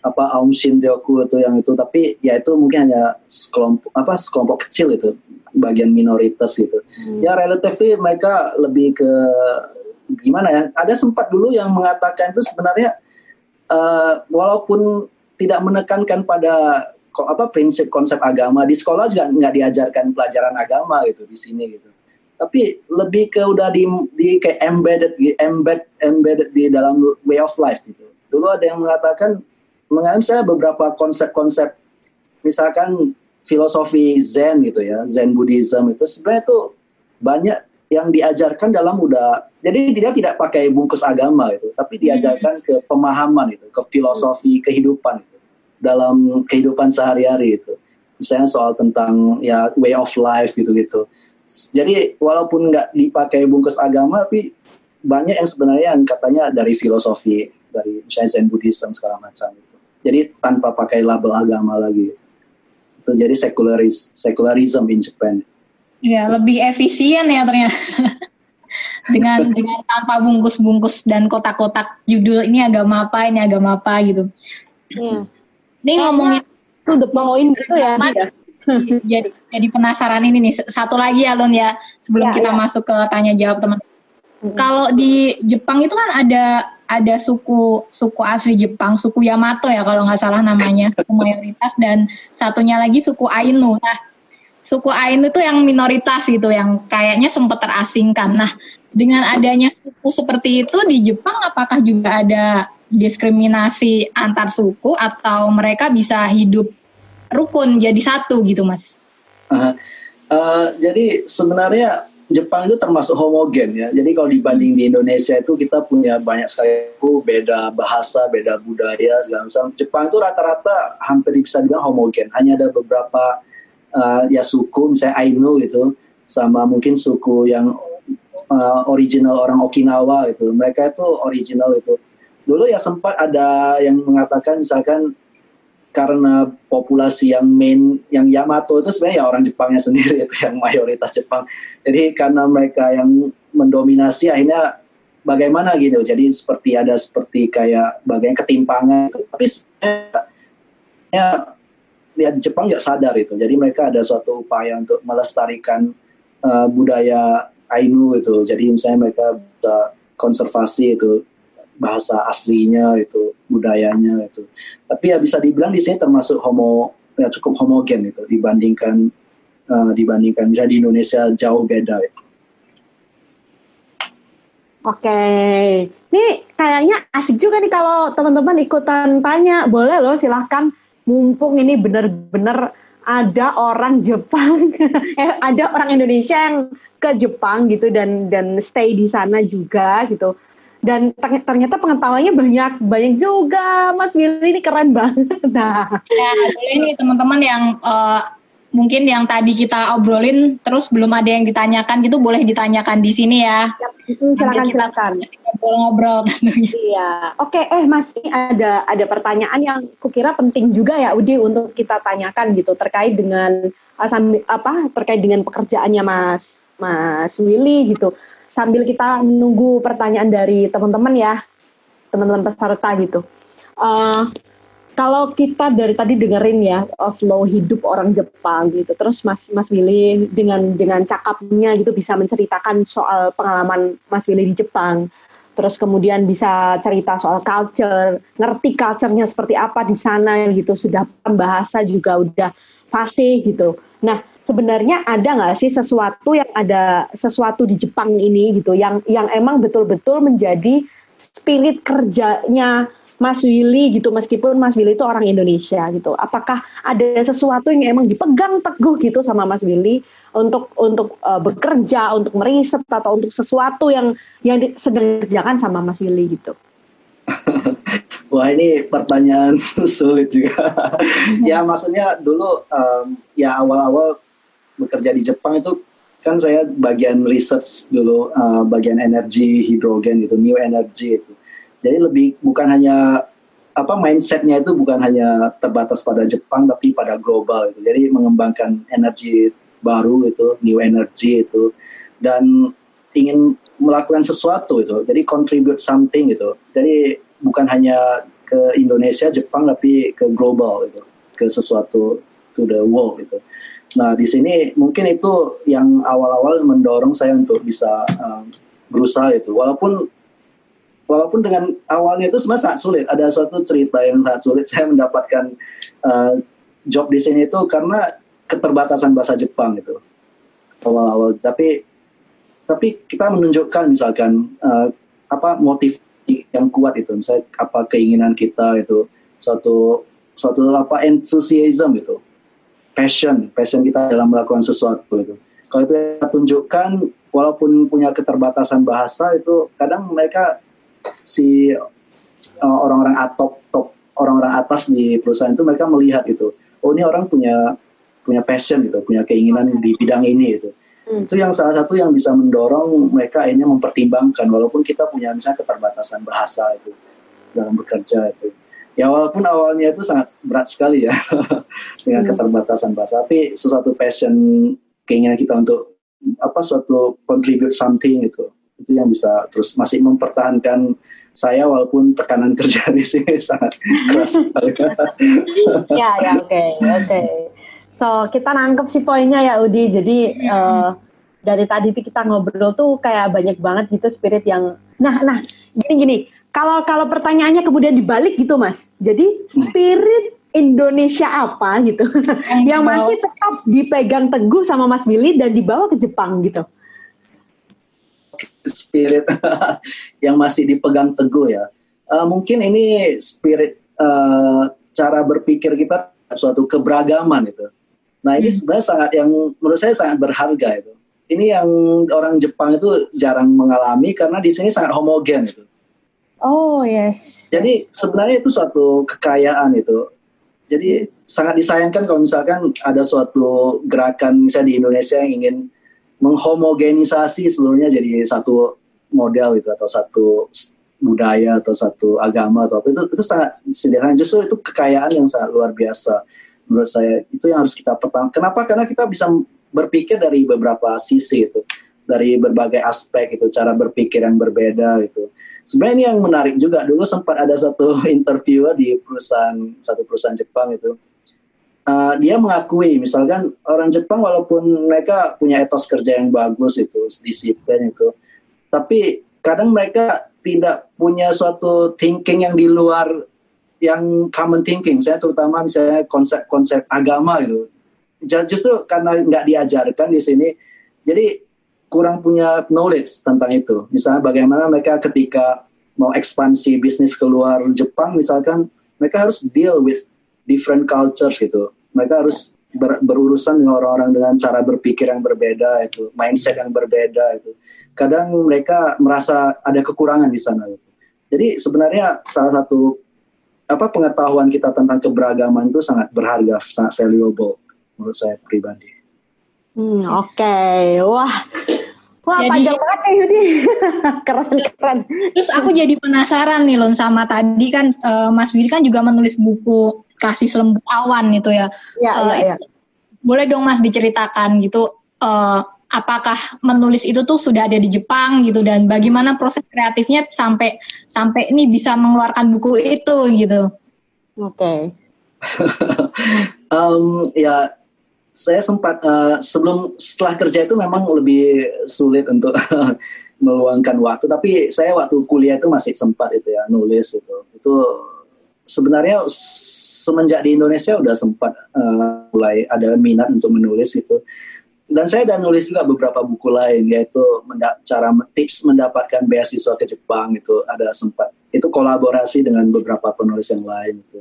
C: apa Aum Shinryoku itu yang itu tapi ya itu mungkin hanya sekelompok apa sekelompok kecil itu bagian minoritas gitu. Ya relatively mereka lebih ke gimana ya? Ada sempat dulu yang mengatakan itu sebenarnya eh, walaupun tidak menekankan pada ko- apa prinsip konsep agama di sekolah juga nggak diajarkan pelajaran agama gitu di sini gitu tapi lebih ke udah di, di kayak embedded di embed embedded di dalam way of life gitu dulu ada yang mengatakan mengalami saya beberapa konsep-konsep misalkan filosofi Zen gitu ya Zen Buddhism itu sebenarnya tuh banyak yang diajarkan dalam udah jadi dia tidak pakai bungkus agama itu tapi diajarkan ke pemahaman itu ke filosofi kehidupan itu dalam kehidupan sehari-hari itu misalnya soal tentang ya way of life gitu gitu jadi walaupun nggak dipakai bungkus agama tapi banyak yang sebenarnya yang katanya dari filosofi dari misalnya Zen Buddhism segala macam. itu jadi tanpa pakai label agama lagi itu jadi secularis secularism in Japan
B: Iya, lebih efisien ya ternyata. dengan dengan tanpa bungkus-bungkus dan kotak-kotak judul ini agama apa, ini agama apa gitu.
A: Iya.
B: Ini ngomongin
A: To the point gitu ya.
B: Jadi jadi penasaran ini nih satu lagi ya Lun ya sebelum
A: Ya,
B: kita
A: ya.
B: masuk ke tanya jawab teman.
A: Mm-mm.
B: Kalau di Jepang itu kan ada ada suku suku asli Jepang, suku Yamato ya kalau nggak salah namanya, suku mayoritas dan satunya lagi suku Ainu. Nah, suku Ainu itu yang minoritas gitu, yang kayaknya sempat terasingkan. Nah, dengan adanya suku seperti itu di Jepang, apakah juga ada diskriminasi antar suku atau mereka bisa hidup rukun jadi satu gitu, Mas?
C: Uh, uh, jadi sebenarnya Jepang itu termasuk homogen ya. Jadi kalau dibanding di Indonesia itu kita punya banyak sekali beda bahasa, beda budaya segala macam. Jepang itu rata-rata hampir bisa dibilang homogen. Hanya ada beberapa uh, ya suku, misalnya Ainu gitu, sama mungkin suku yang uh, original orang Okinawa gitu. Mereka itu original itu. Dulu ya sempat ada yang mengatakan misalkan karena populasi yang main yang Yamato itu sebenarnya ya orang Jepangnya sendiri itu yang mayoritas Jepang. Jadi karena mereka yang mendominasi akhirnya bagaimana gitu. Jadi seperti ada seperti kayak bagian ketimpangan. itu. Tapi sebenarnya ya, Jepang nggak sadar itu. Jadi mereka ada suatu upaya untuk melestarikan eh, budaya Ainu itu. Jadi misalnya mereka bisa konservasi itu bahasa aslinya itu budayanya itu tapi ya bisa dibilang di sini termasuk homo ya cukup homogen itu dibandingkan eh, dibandingkan misalnya di Indonesia jauh beda itu
A: Oke, ini kayaknya asik juga nih kalau teman-teman ikutan tanya. Boleh loh, silahkan. Mumpung ini bener-bener ada orang Jepang, eh ada orang Indonesia yang ke Jepang gitu dan dan stay di sana juga gitu. Dan ter- ternyata pengetahuannya banyak banyak juga, Mas Willy ini keren banget. Nah,
B: Ya, boleh nih teman-teman yang eh, mungkin yang tadi kita obrolin terus belum ada yang ditanyakan gitu boleh ditanyakan di sini ya.
A: silakan
B: kita
A: silakan.
B: Ngobrol-ngobrol tentunya.
A: Iya, oke. Eh, Mas, ini ada ada pertanyaan yang kukira penting juga ya, Udi, untuk kita tanyakan gitu terkait dengan uh, sambil, apa terkait dengan pekerjaannya Mas Mas Willy gitu. Sambil kita menunggu pertanyaan dari teman-teman ya, teman-teman peserta gitu. Eh, kalau kita dari tadi dengerin ya uh, flow hidup orang Jepang gitu, terus Mas Mas Willy dengan dengan cakapnya gitu bisa menceritakan soal pengalaman Mas Willy di Jepang terus kemudian bisa cerita soal culture, ngerti culture-nya seperti apa di sana gitu, sudah paham bahasa juga udah fasih gitu. Nah, sebenarnya ada nggak sih sesuatu yang ada sesuatu di Jepang ini gitu, yang yang emang betul-betul menjadi spirit kerjanya Mas Willy gitu, meskipun Mas Willy itu orang Indonesia gitu. Apakah ada sesuatu yang emang dipegang teguh gitu sama Mas Willy untuk untuk uh, bekerja, untuk meriset atau untuk sesuatu yang yang sedang dikerjakan sama Mas Willy gitu.
C: Wah ini pertanyaan sulit juga. ya maksudnya dulu um, ya awal-awal bekerja di Jepang itu kan saya bagian research dulu uh, bagian energi hidrogen itu new energy itu. Jadi lebih bukan hanya apa mindsetnya itu bukan hanya terbatas pada Jepang tapi pada global itu. Jadi mengembangkan energi baru itu new energy itu dan ingin melakukan sesuatu itu. Jadi contribute something itu. Jadi bukan hanya ke Indonesia, Jepang tapi ke global itu, ke sesuatu to the world itu. Nah, di sini mungkin itu yang awal-awal mendorong saya untuk bisa um, berusaha itu. Walaupun walaupun dengan awalnya itu sebenarnya sangat sulit. Ada suatu cerita yang sangat sulit saya mendapatkan uh, job di sini itu karena keterbatasan bahasa Jepang itu awal-awal. Tapi tapi kita menunjukkan misalkan uh, apa motif yang kuat itu, misalnya apa keinginan kita itu suatu suatu apa enthusiasm itu passion, passion kita dalam melakukan sesuatu itu. Kalau itu kita tunjukkan, walaupun punya keterbatasan bahasa itu, kadang mereka si uh, orang-orang atop top orang-orang atas di perusahaan itu mereka melihat itu, oh ini orang punya punya passion gitu, punya keinginan di bidang ini itu. Hmm. Itu yang salah satu yang bisa mendorong mereka akhirnya mempertimbangkan, walaupun kita punya misalnya keterbatasan bahasa itu dalam bekerja itu ya walaupun awalnya itu sangat berat sekali ya dengan hmm. keterbatasan bahasa. Tapi sesuatu passion keinginan kita untuk apa suatu contribute something itu itu yang bisa terus masih mempertahankan saya walaupun tekanan kerja di sini sangat keras
A: ya ya oke okay, oke. Okay. so kita nangkep sih poinnya ya Udi. Jadi uh, dari tadi kita ngobrol tuh kayak banyak banget gitu spirit yang nah nah gini gini kalau kalau pertanyaannya kemudian dibalik gitu mas, jadi spirit Indonesia apa gitu, yang masih tetap dipegang teguh sama Mas Billy dan dibawa ke Jepang gitu.
C: Spirit yang masih dipegang teguh ya, uh, mungkin ini spirit uh, cara berpikir kita suatu keberagaman itu. Nah ini hmm. sebenarnya sangat yang menurut saya sangat berharga itu. Ini yang orang Jepang itu jarang mengalami karena di sini sangat homogen itu
A: Oh yes.
C: Jadi sebenarnya itu suatu kekayaan itu. Jadi sangat disayangkan kalau misalkan ada suatu gerakan misalnya di Indonesia yang ingin menghomogenisasi seluruhnya jadi satu model itu atau satu budaya atau satu agama atau apa. Itu itu sangat sederhana. Justru itu kekayaan yang sangat luar biasa menurut saya. Itu yang harus kita pertama kenapa? Karena kita bisa berpikir dari beberapa sisi itu. Dari berbagai aspek itu cara berpikir yang berbeda itu sebenarnya ini yang menarik juga. Dulu sempat ada satu interviewer di perusahaan satu perusahaan Jepang itu. Uh, dia mengakui misalkan orang Jepang walaupun mereka punya etos kerja yang bagus itu disiplin itu tapi kadang mereka tidak punya suatu thinking yang di luar yang common thinking. Misalnya terutama misalnya konsep-konsep agama itu justru karena nggak diajarkan di sini jadi kurang punya knowledge tentang itu. Misalnya bagaimana mereka ketika mau ekspansi bisnis keluar Jepang misalkan mereka harus deal with different cultures gitu. Mereka harus ber, berurusan dengan orang-orang dengan cara berpikir yang berbeda itu, mindset yang berbeda itu. Kadang mereka merasa ada kekurangan di sana gitu. Jadi sebenarnya salah satu apa pengetahuan kita tentang keberagaman itu sangat berharga, sangat valuable menurut saya pribadi.
A: Hmm, Oke, okay. wah, wah jadi, panjang banget ya Yudi, keren keren.
B: Terus aku jadi penasaran nih Lon sama tadi kan uh, Mas Widi kan juga menulis buku kasih selembut awan itu ya.
A: Iya uh, iya. Ya.
B: Boleh dong Mas diceritakan gitu, uh, apakah menulis itu tuh sudah ada di Jepang gitu dan bagaimana proses kreatifnya sampai sampai ini bisa mengeluarkan buku itu gitu.
A: Oke. Okay.
C: um, ya saya sempat uh, sebelum setelah kerja itu memang lebih sulit untuk meluangkan waktu. Tapi saya waktu kuliah itu masih sempat itu ya nulis itu. Itu sebenarnya semenjak di Indonesia udah sempat uh, mulai ada minat untuk menulis itu. Dan saya dan nulis juga beberapa buku lain yaitu menda cara tips mendapatkan beasiswa ke Jepang itu ada sempat. Itu kolaborasi dengan beberapa penulis yang lain itu.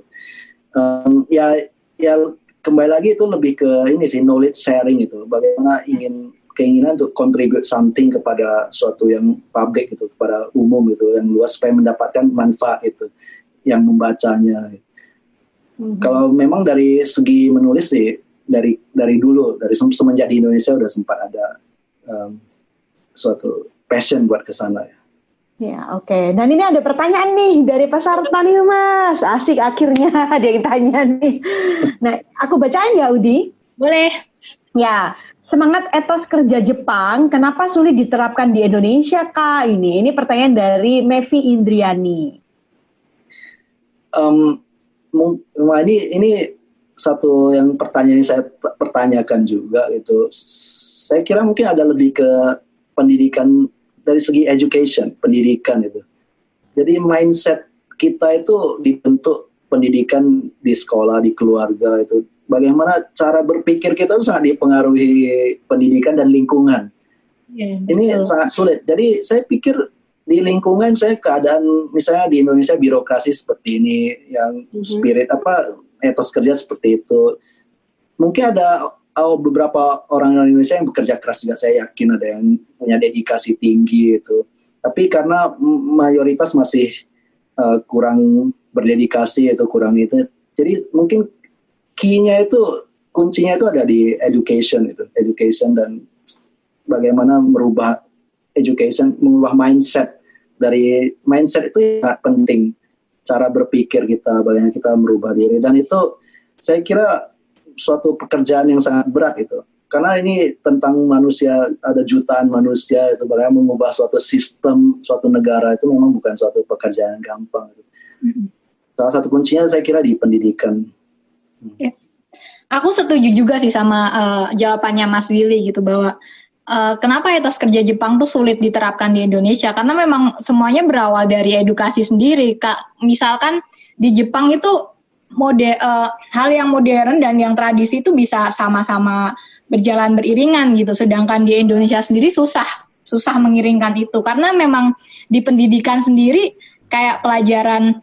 C: Um, ya ya kembali lagi itu lebih ke ini sih knowledge sharing itu bagaimana ingin keinginan untuk contribute something kepada suatu yang public gitu kepada umum gitu yang luas supaya mendapatkan manfaat itu yang membacanya. Kalau memang dari segi menulis sih dari dari dulu dari sem- semenjak di Indonesia udah sempat ada um, suatu passion buat ke sana ya
A: Ya, oke. Dan ini ada pertanyaan nih dari peserta nih, Mas. Asik akhirnya ada yang tanya nih. Nah, aku bacain ya, Udi.
B: Boleh.
A: Ya, semangat etos kerja Jepang, kenapa sulit diterapkan di Indonesia, Kak? Ini, ini pertanyaan dari Mevi Indriani.
C: um, ini ini satu yang pertanyaan yang saya pertanyakan juga gitu. S- Saya kira mungkin ada lebih ke pendidikan dari segi education, pendidikan itu. Jadi mindset kita itu dibentuk pendidikan di sekolah, di keluarga itu. Bagaimana cara berpikir kita itu sangat dipengaruhi pendidikan dan lingkungan
B: Iya,
C: ini
B: betul.
C: sangat sulit. Jadi saya pikir di lingkungan saya keadaan misalnya di Indonesia birokrasi seperti ini yang
A: Mhm.
C: spirit apa etos kerja seperti itu. Mungkin ada oh, beberapa orang Indonesia yang bekerja keras juga saya yakin ada yang punya dedikasi tinggi itu. Tapi karena mayoritas masih uh, kurang berdedikasi itu kurang itu. Jadi mungkin key-nya itu kuncinya itu ada di education itu, education dan bagaimana merubah education, mengubah mindset dari mindset itu sangat penting cara berpikir kita, bagaimana kita merubah diri dan itu saya kira suatu pekerjaan yang sangat berat itu karena ini tentang manusia ada jutaan manusia itu bagaimana mengubah suatu sistem suatu negara itu memang bukan suatu pekerjaan yang gampang. Salah satu kuncinya saya kira di pendidikan.
B: Aku setuju juga sih sama eh, jawabannya Mas Willy gitu bahwa eh, kenapa etos kerja Jepang tuh sulit diterapkan di Indonesia karena memang semuanya berawal dari edukasi sendiri. Kak, misalkan di Jepang itu mode eh, hal yang modern dan yang tradisi itu bisa sama-sama berjalan beriringan gitu. Sedangkan di Indonesia sendiri susah, susah mengiringkan itu. Karena memang di pendidikan sendiri kayak pelajaran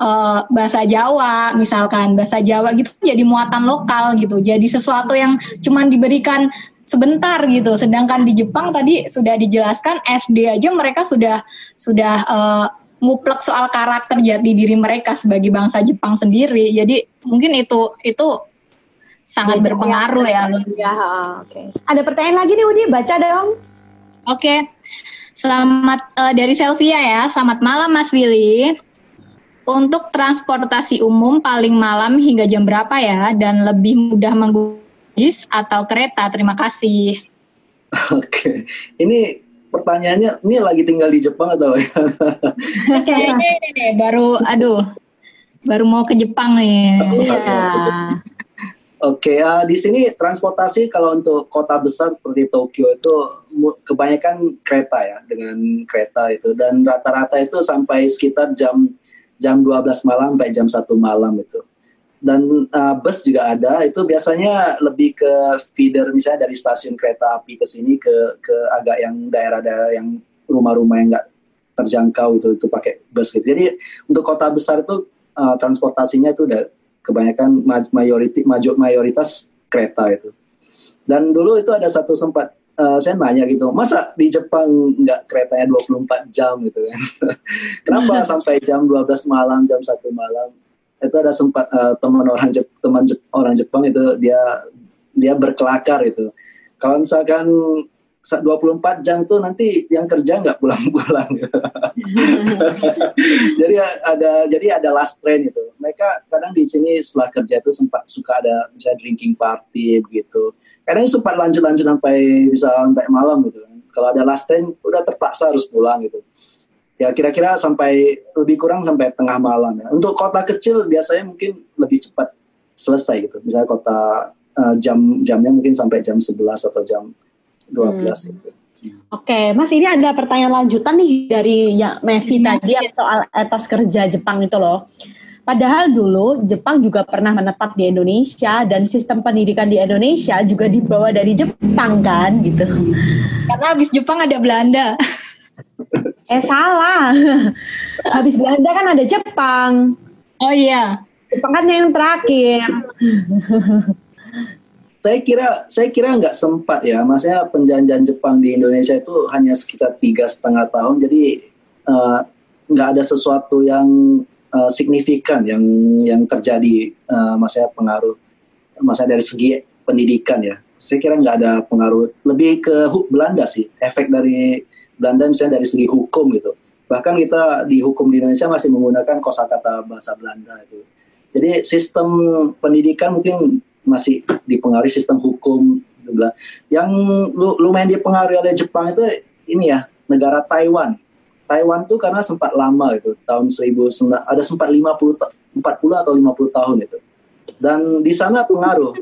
B: eh, bahasa Jawa misalkan bahasa Jawa gitu jadi muatan lokal gitu. Jadi sesuatu yang cuman diberikan sebentar gitu. Sedangkan di Jepang tadi sudah dijelaskan SD aja mereka sudah sudah eh, nguplek soal karakter jati diri mereka sebagai bangsa Jepang sendiri jadi mungkin itu itu sangat
A: Beda
B: berpengaruh ya Lun.
A: Ya, oke. Ada pertanyaan lagi nih, Udi. Baca dong.
B: Oke, selamat eh, dari Selvia ya. Selamat malam Mas Willy. Untuk transportasi umum paling malam hingga jam berapa ya? Dan lebih mudah menggunakan bis atau kereta? Terima kasih.
C: Oke, ini pertanyaannya ini lagi tinggal di Jepang atau
B: Kayaknya ini deh baru, aduh, baru mau ke Jepang nih.
A: Iya.
C: Oke, eh, di sini transportasi kalau untuk kota besar seperti Tokyo itu kebanyakan kereta ya, dengan kereta itu dan rata-rata itu sampai sekitar jam jam 12 malam sampai jam 1 malam itu. Dan eh, bus juga ada, itu biasanya lebih ke feeder misalnya dari stasiun kereta api ke sini ke ke agak yang daerah-daerah yang rumah-rumah yang nggak terjangkau itu itu pakai bus gitu. Jadi untuk kota besar itu eh, transportasinya itu udah kebanyakan ma- mayoriti, maju, mayoritas kereta itu. Dan dulu itu ada satu sempat eh, saya nanya gitu, masa di Jepang nggak keretanya 24 jam gitu kan? Kenapa sampai jam 12 malam, jam 1 malam? Itu ada sempat eh, teman orang Jep, teman Jep- orang Jepang itu dia dia berkelakar itu. Kalau misalkan sa- 24 jam tuh nanti yang kerja nggak pulang-pulang gitu. jadi ada jadi ada last train itu. Mereka kadang di sini setelah kerja itu sempat suka ada misalnya drinking party begitu. Kadang sempat lanjut-lanjut sampai bisa sampai malam gitu. Kalau ada last train udah terpaksa harus pulang gitu. Ya kira-kira sampai lebih kurang sampai tengah malam ya. Untuk kota kecil biasanya mungkin lebih cepat selesai gitu. Misalnya kota eh, jam jamnya mungkin sampai jam 11 atau jam 12 gitu.
A: Oke, Mas ini ada pertanyaan lanjutan nih dari ya Mevi
B: Iya,
A: tadi yang soal etos kerja Jepang itu loh. Padahal dulu Jepang juga pernah menetap di Indonesia dan sistem pendidikan di Indonesia juga dibawa dari Jepang kan gitu.
B: Karena habis Jepang ada Belanda.
A: Eh salah. Habis Belanda kan ada Jepang.
B: Oh iya.
A: Jepang kan yang terakhir.
C: saya kira saya kira nggak sempat ya maksudnya penjanjian Jepang di Indonesia itu hanya sekitar tiga setengah tahun jadi eh, nggak ada sesuatu yang eh, signifikan yang yang terjadi eh, maksudnya pengaruh maksudnya dari segi pendidikan ya saya kira nggak ada pengaruh lebih ke Belanda sih efek dari Belanda misalnya dari segi hukum gitu bahkan kita di hukum di Indonesia masih menggunakan kosakata bahasa Belanda itu jadi sistem pendidikan mungkin masih dipengaruhi sistem hukum juga. Yang lu- lumayan dipengaruhi oleh Jepang itu ini ya negara Taiwan. Taiwan tuh karena sempat lama itu tahun 1000 ada sempat 50 ta- 40 atau 50 tahun itu. Dan di sana pengaruh.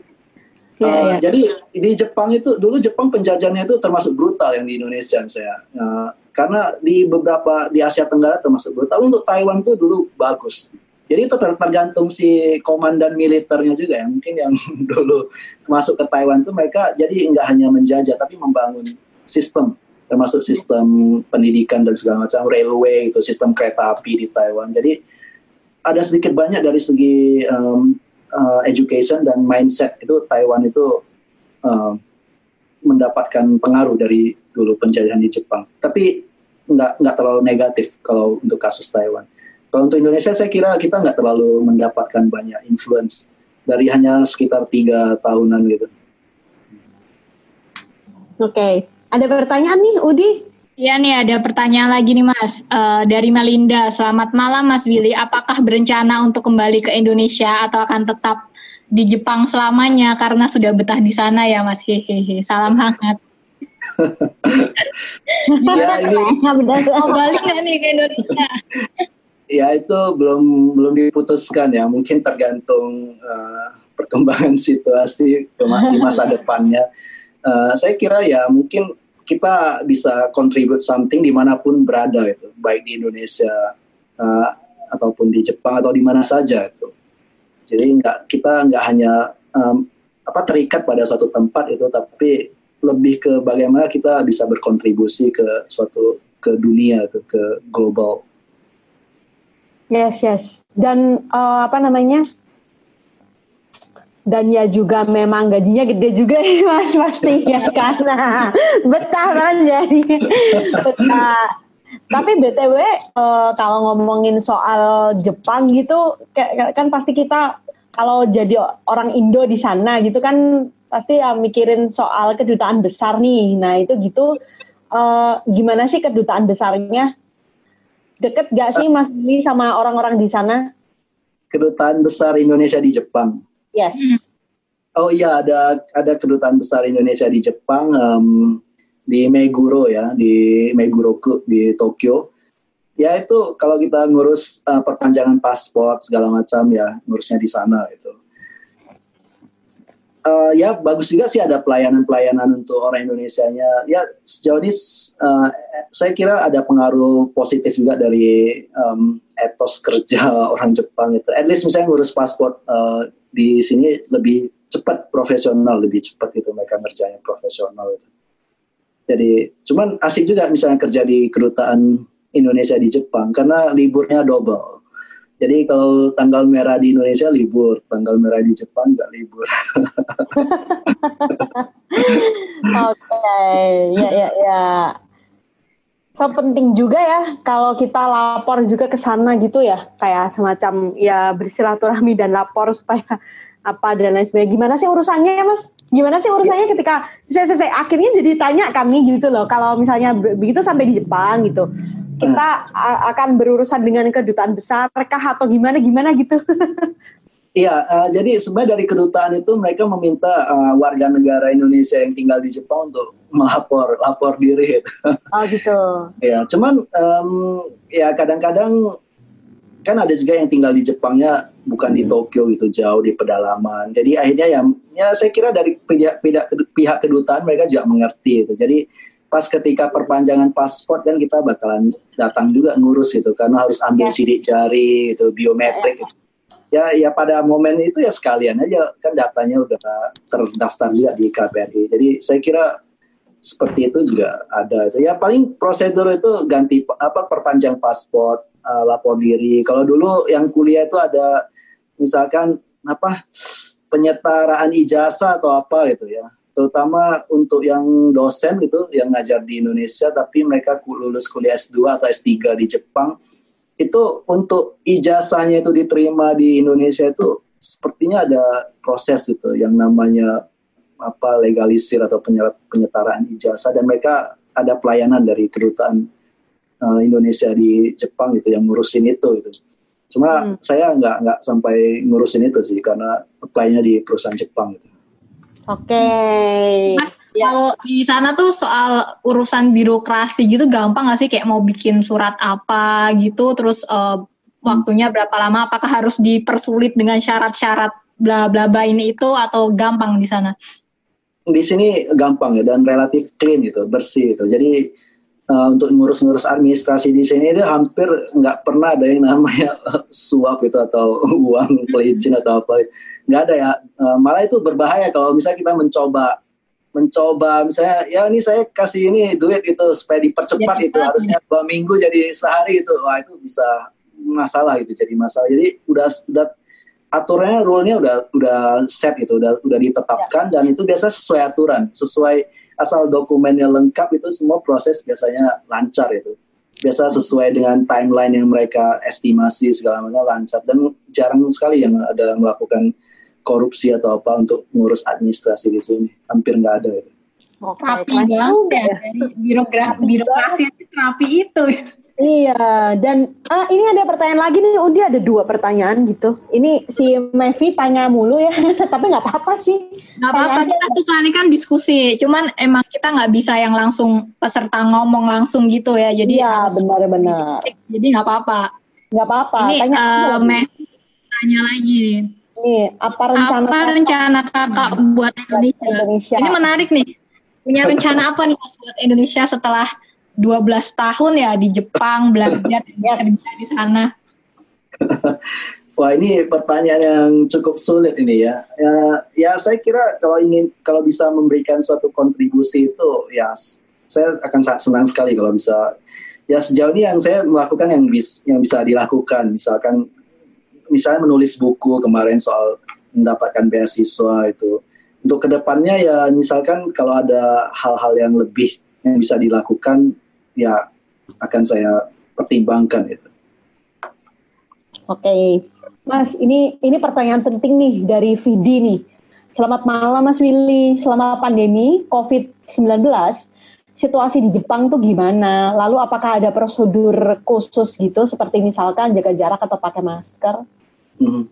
C: Uh,
A: iya.
C: Jadi di Jepang itu dulu Jepang penjajahannya itu termasuk brutal yang di Indonesia misalnya. Uh, karena di beberapa di Asia Tenggara termasuk brutal. Untuk Taiwan tuh dulu bagus. Jadi itu ter- tergantung si komandan militernya juga ya. Mungkin yang dulu masuk ke Taiwan itu mereka jadi nggak hanya menjajah tapi membangun sistem termasuk sistem pendidikan dan segala macam railway itu sistem kereta api di Taiwan. Jadi ada sedikit banyak dari segi um, uh, education dan mindset itu Taiwan itu uh, mendapatkan pengaruh dari dulu penjajahan di Jepang. Tapi nggak nggak terlalu negatif kalau untuk kasus Taiwan. Kalau untuk Indonesia saya kira kita nggak terlalu mendapatkan banyak influence dari hanya sekitar tiga tahunan gitu.
A: Oke. Ada pertanyaan nih, Udi?
B: Iya nih ada pertanyaan lagi nih Mas Eh, dari Melinda. Selamat malam Mas Willy. Apakah berencana untuk kembali ke Indonesia atau akan tetap di Jepang selamanya karena sudah betah di sana ya Mas? Hehehe. Salam hangat.
C: Ya ini.
B: Mau balik nggak nih ke Indonesia?
C: ya itu belum belum diputuskan ya mungkin tergantung eh, perkembangan situasi di masa depannya Eh, saya kira ya mungkin kita bisa contribute something di mana pun berada itu baik di Indonesia eh, ataupun di Jepang atau di mana saja itu jadi nggak kita nggak hanya em, apa terikat pada satu tempat itu tapi lebih ke bagaimana kita bisa berkontribusi ke suatu ke dunia ke, ke global
A: Yes, yes. Dan eh, apa namanya? Dan ya juga memang gajinya gede juga ya mas pasti ya karena betah kan jadi betah. Tapi btw eh, kalau ngomongin soal Jepang gitu kan pasti kita kalau jadi orang Indo di sana gitu kan pasti ya mikirin soal kedutaan besar nih. Nah itu gitu eh, gimana sih kedutaan besarnya? Deket gak sih Mas Willy sama orang-orang di sana?
C: kedutaan besar Indonesia di Jepang.
A: Yes.
C: Oh iya ada ada kedutaan besar Indonesia di Jepang em, di Meguro ya di Meguroku di Tokyo. Ya itu kalau kita ngurus eh, perpanjangan paspor segala macam ya ngurusnya di sana itu. Eh, ya bagus juga sih ada pelayanan-pelayanan untuk orang Indonesia-nya. Ya sejauh ini eh, saya kira ada pengaruh positif juga dari em, etos kerja orang Jepang itu. At least misalnya ngurus paspor eh, di sini lebih cepat profesional, lebih cepat gitu mereka ngerjain profesional itu. Jadi cuman asik juga misalnya kerja di kedutaan Indonesia di Jepang karena liburnya double. Jadi kalau tanggal merah di Indonesia libur, tanggal merah di Jepang nggak libur.
A: Oke, ya ya ya. So penting juga ya kalau kita lapor juga ke sana gitu ya, kayak semacam ya bersilaturahmi dan lapor supaya apa dan lain sebagainya. Gimana sih urusannya ya Mas? Gimana sih urusannya ketika saya, saya, saya akhirnya jadi tanya kami gitu loh. Kalau misalnya be- begitu sampai di Jepang gitu, kita a- akan berurusan dengan kedutaan besar kah atau gimana gimana gitu?
C: Iya, eh, jadi sebenarnya dari kedutaan itu mereka meminta eh, warga negara Indonesia yang tinggal di Jepang untuk melapor, lapor diri.
A: oh gitu.
C: ya, cuman em, ya kadang-kadang kan ada juga yang tinggal di Jepangnya bukan di Tokyo gitu jauh di pedalaman. Jadi akhirnya ya, ya saya kira dari pihak, pihak, pihak kedutaan mereka juga mengerti itu. Jadi pas ketika perpanjangan paspor kan kita bakalan datang juga ngurus gitu karena harus ambil
A: Ya.
C: sidik jari itu biometrik. gitu. Ya ya pada momen itu ya sekalian aja kan datanya udah terdaftar juga di KBRI. Jadi saya kira seperti itu juga ada itu. Ya paling prosedur itu ganti apa perpanjang paspor, uh, lapor diri. Kalau dulu yang kuliah itu ada misalkan apa penyetaraan ijazah atau apa gitu ya. Terutama untuk yang dosen gitu yang ngajar di Indonesia tapi mereka lulus kuliah S2 atau S3 di Jepang itu untuk ijazahnya itu diterima di Indonesia itu sepertinya ada proses gitu yang namanya apa legalisir atau penyetaraan ijazah dan mereka ada pelayanan dari kedutaan uh, Indonesia di Jepang gitu yang ngurusin itu gitu. Cuma
A: Hmm.
C: saya nggak nggak sampai ngurusin itu sih karena apply-nya di perusahaan Jepang gitu.
A: Oke.
B: Mas,
A: Ya.
B: kalau di sana tuh soal urusan birokrasi gitu gampang nggak sih kayak mau bikin surat apa gitu, terus eh, waktunya berapa lama? Apakah harus dipersulit dengan syarat-syarat bla bla bla ini itu atau gampang di sana?
C: Di sini gampang ya dan relatif clean gitu, bersih gitu. Jadi uh, untuk ngurus-ngurus administrasi di sini itu hampir nggak pernah ada yang namanya suap gitu atau uang pelicin atau apa. Nggak ada ya. Uh, malah itu berbahaya kalau misalnya kita mencoba mencoba misalnya ya ini saya kasih ini duit itu supaya dipercepat
B: Ya,
C: itu
B: cepat.
C: harusnya dua minggu jadi sehari itu wah itu bisa masalah gitu jadi masalah jadi udah udah aturannya rule-nya udah udah set gitu udah udah ditetapkan dan itu biasa sesuai aturan. Sesuai asal dokumennya lengkap itu semua proses biasanya lancar itu. Biasa sesuai dengan timeline yang mereka estimasi segala macam lancar. Dan jarang sekali yang ada melakukan korupsi atau apa untuk ngurus administrasi di sini. Hampir nggak ada gitu.
A: Oke,
B: Rapi banget
A: juga.
B: Ya birokrasi aja rapi itu.
A: Iya, dan ah, ini ada pertanyaan lagi nih, Udi ada dua pertanyaan gitu. Ini si Mevi tanya mulu ya, tapi nggak apa-apa sih.
B: Gak apa-apa kita tuh kali kan diskusi, cuman emang kita nggak bisa yang langsung peserta ngomong langsung gitu ya, jadi
A: Iya,
B: harus-
A: benar-benar.
B: jadi nggak apa-apa.
A: Nggak apa-apa.
B: Ini
A: Tanya lagi.
B: Meh tanya lagi,
A: Nih, apa rencana
B: apa rencana kakak buat Indonesia?
A: Indonesia?
B: Ini menarik nih. Punya rencana apa nih mas buat Indonesia setelah 12 tahun ya di Jepang belajar kerja di sana?
C: Wah ini pertanyaan yang cukup sulit ini ya. Ya, ya saya kira kalau ingin kalau bisa memberikan suatu kontribusi itu ya saya akan sangat senang sekali kalau bisa. Ya sejauh ini yang saya melakukan yang bis, yang bisa dilakukan misalkan misalnya menulis buku kemarin soal mendapatkan beasiswa itu. Untuk ke depannya ya misalkan kalau ada hal-hal yang lebih yang bisa dilakukan ya akan saya pertimbangkan itu.
A: Oke, Mas, ini ini pertanyaan penting nih dari Vidi nih. Selamat malam Mas Willy. Selama pandemi COVID-19, situasi di Jepang tuh gimana? Lalu apakah ada prosedur khusus gitu seperti misalkan jaga jarak atau pakai masker?
C: Mhm.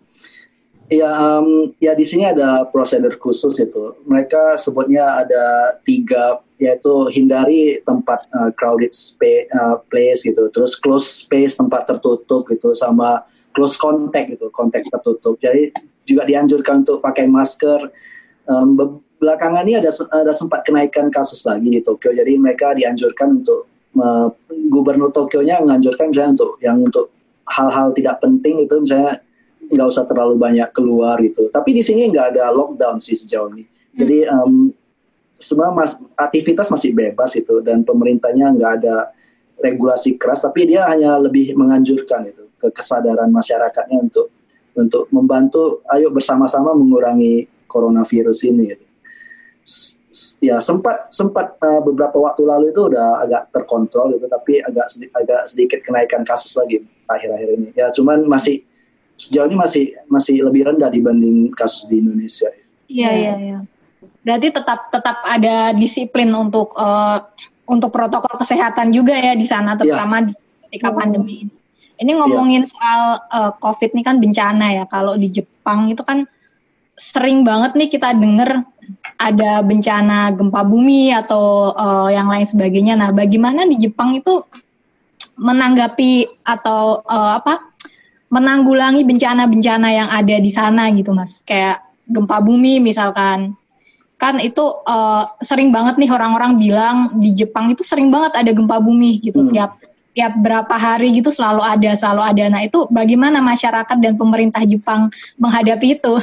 C: Ya, em, ya di sini ada prosedur khusus itu. Mereka sebutnya ada tiga, yaitu hindari tempat uh, crowded space, place gitu, terus close space tempat tertutup gitu, sama close contact gitu, kontak tertutup. Jadi juga dianjurkan untuk pakai masker. Be- belakangan ini ada ada sempat kenaikan kasus lagi di Tokyo, jadi mereka dianjurkan untuk eh, gubernur Tokyo-nya menganjurkan misalnya untuk yang untuk hal-hal tidak penting itu misalnya nggak usah terlalu banyak keluar gitu. Tapi di sini nggak ada lockdown sih sejauh ini. Jadi em, semua mas, aktivitas masih bebas itu dan pemerintahnya nggak ada regulasi keras, tapi dia hanya lebih menganjurkan itu ke kesadaran masyarakatnya untuk untuk membantu, ayo bersama-sama mengurangi coronavirus ini. Gitu. Ya sempat sempat eh, beberapa waktu lalu itu udah agak terkontrol itu, tapi agak sedi- agak sedikit kenaikan kasus lagi akhir-akhir ini. Ya cuman masih sejauh ini masih masih lebih rendah dibanding kasus di Indonesia.
B: Iya iya iya. Berarti tetap tetap ada disiplin untuk eh, untuk protokol kesehatan juga ya di sana terutama di ketika pandemi ini. Ini ngomongin soal eh, COVID ini kan bencana ya. Kalau di Jepang itu kan sering banget nih kita denger ada bencana gempa bumi atau eh, yang lain sebagainya. Nah, bagaimana di Jepang itu menanggapi atau eh, apa menanggulangi bencana-bencana yang ada di sana gitu mas. Kayak gempa bumi misalkan. Kan itu eh, sering banget nih orang-orang bilang di Jepang itu sering banget ada gempa bumi gitu.
C: Hmm.
B: tiap tiap berapa hari gitu selalu ada selalu ada. Nah itu bagaimana masyarakat dan pemerintah Jepang menghadapi itu?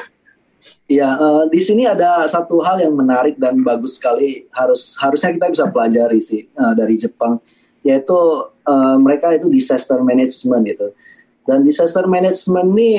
C: Ya, eh, di sini ada satu hal yang menarik dan bagus sekali harus harusnya kita bisa pelajari sih eh, dari Jepang, yaitu eh, mereka itu disaster management itu. Dan disaster management ini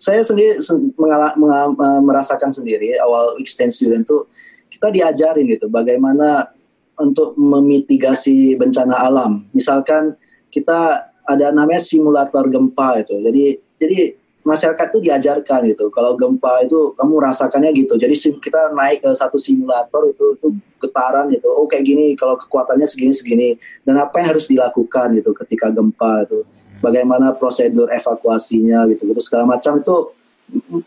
C: saya sendiri sen- mengala- menga- eh, merasakan sendiri awal exchange student tuh kita diajarin gitu bagaimana untuk memitigasi bencana alam. Misalkan kita ada namanya simulator gempa itu. Jadi jadi masyarakat tuh diajarkan gitu. Kalau gempa itu kamu rasakannya gitu. Jadi kita naik ke satu simulator itu itu getaran gitu. Oh kayak gini kalau kekuatannya segini segini dan apa yang harus dilakukan gitu ketika gempa itu. Bagaimana prosedur evakuasinya gitu. Gitu segala macam itu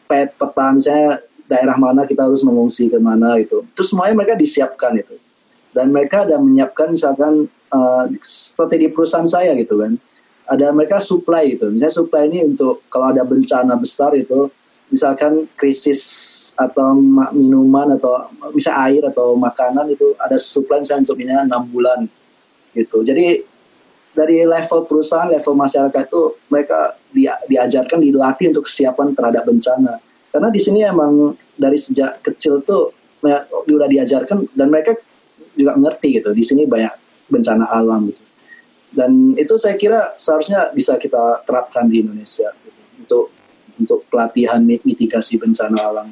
C: pet peta misalnya daerah mana kita harus mengungsi ke mana gitu. Itu semuanya mereka disiapkan itu. Dan mereka ada menyiapkan misalkan eh, seperti di perusahaan saya gitu kan ada mereka supply gitu. Misalnya supply ini untuk kalau ada bencana besar itu, misalkan krisis atau ma- minuman atau bisa air atau makanan itu ada supply misalnya untuk misalnya enam bulan gitu. Jadi dari level perusahaan, level masyarakat itu mereka dia- diajarkan, dilatih untuk kesiapan terhadap bencana. Karena di sini emang dari sejak kecil tuh udah diajarkan dan mereka juga ngerti gitu. Di sini banyak bencana alam gitu dan itu saya kira seharusnya bisa kita terapkan di Indonesia gitu, untuk untuk pelatihan mitigasi bencana alam.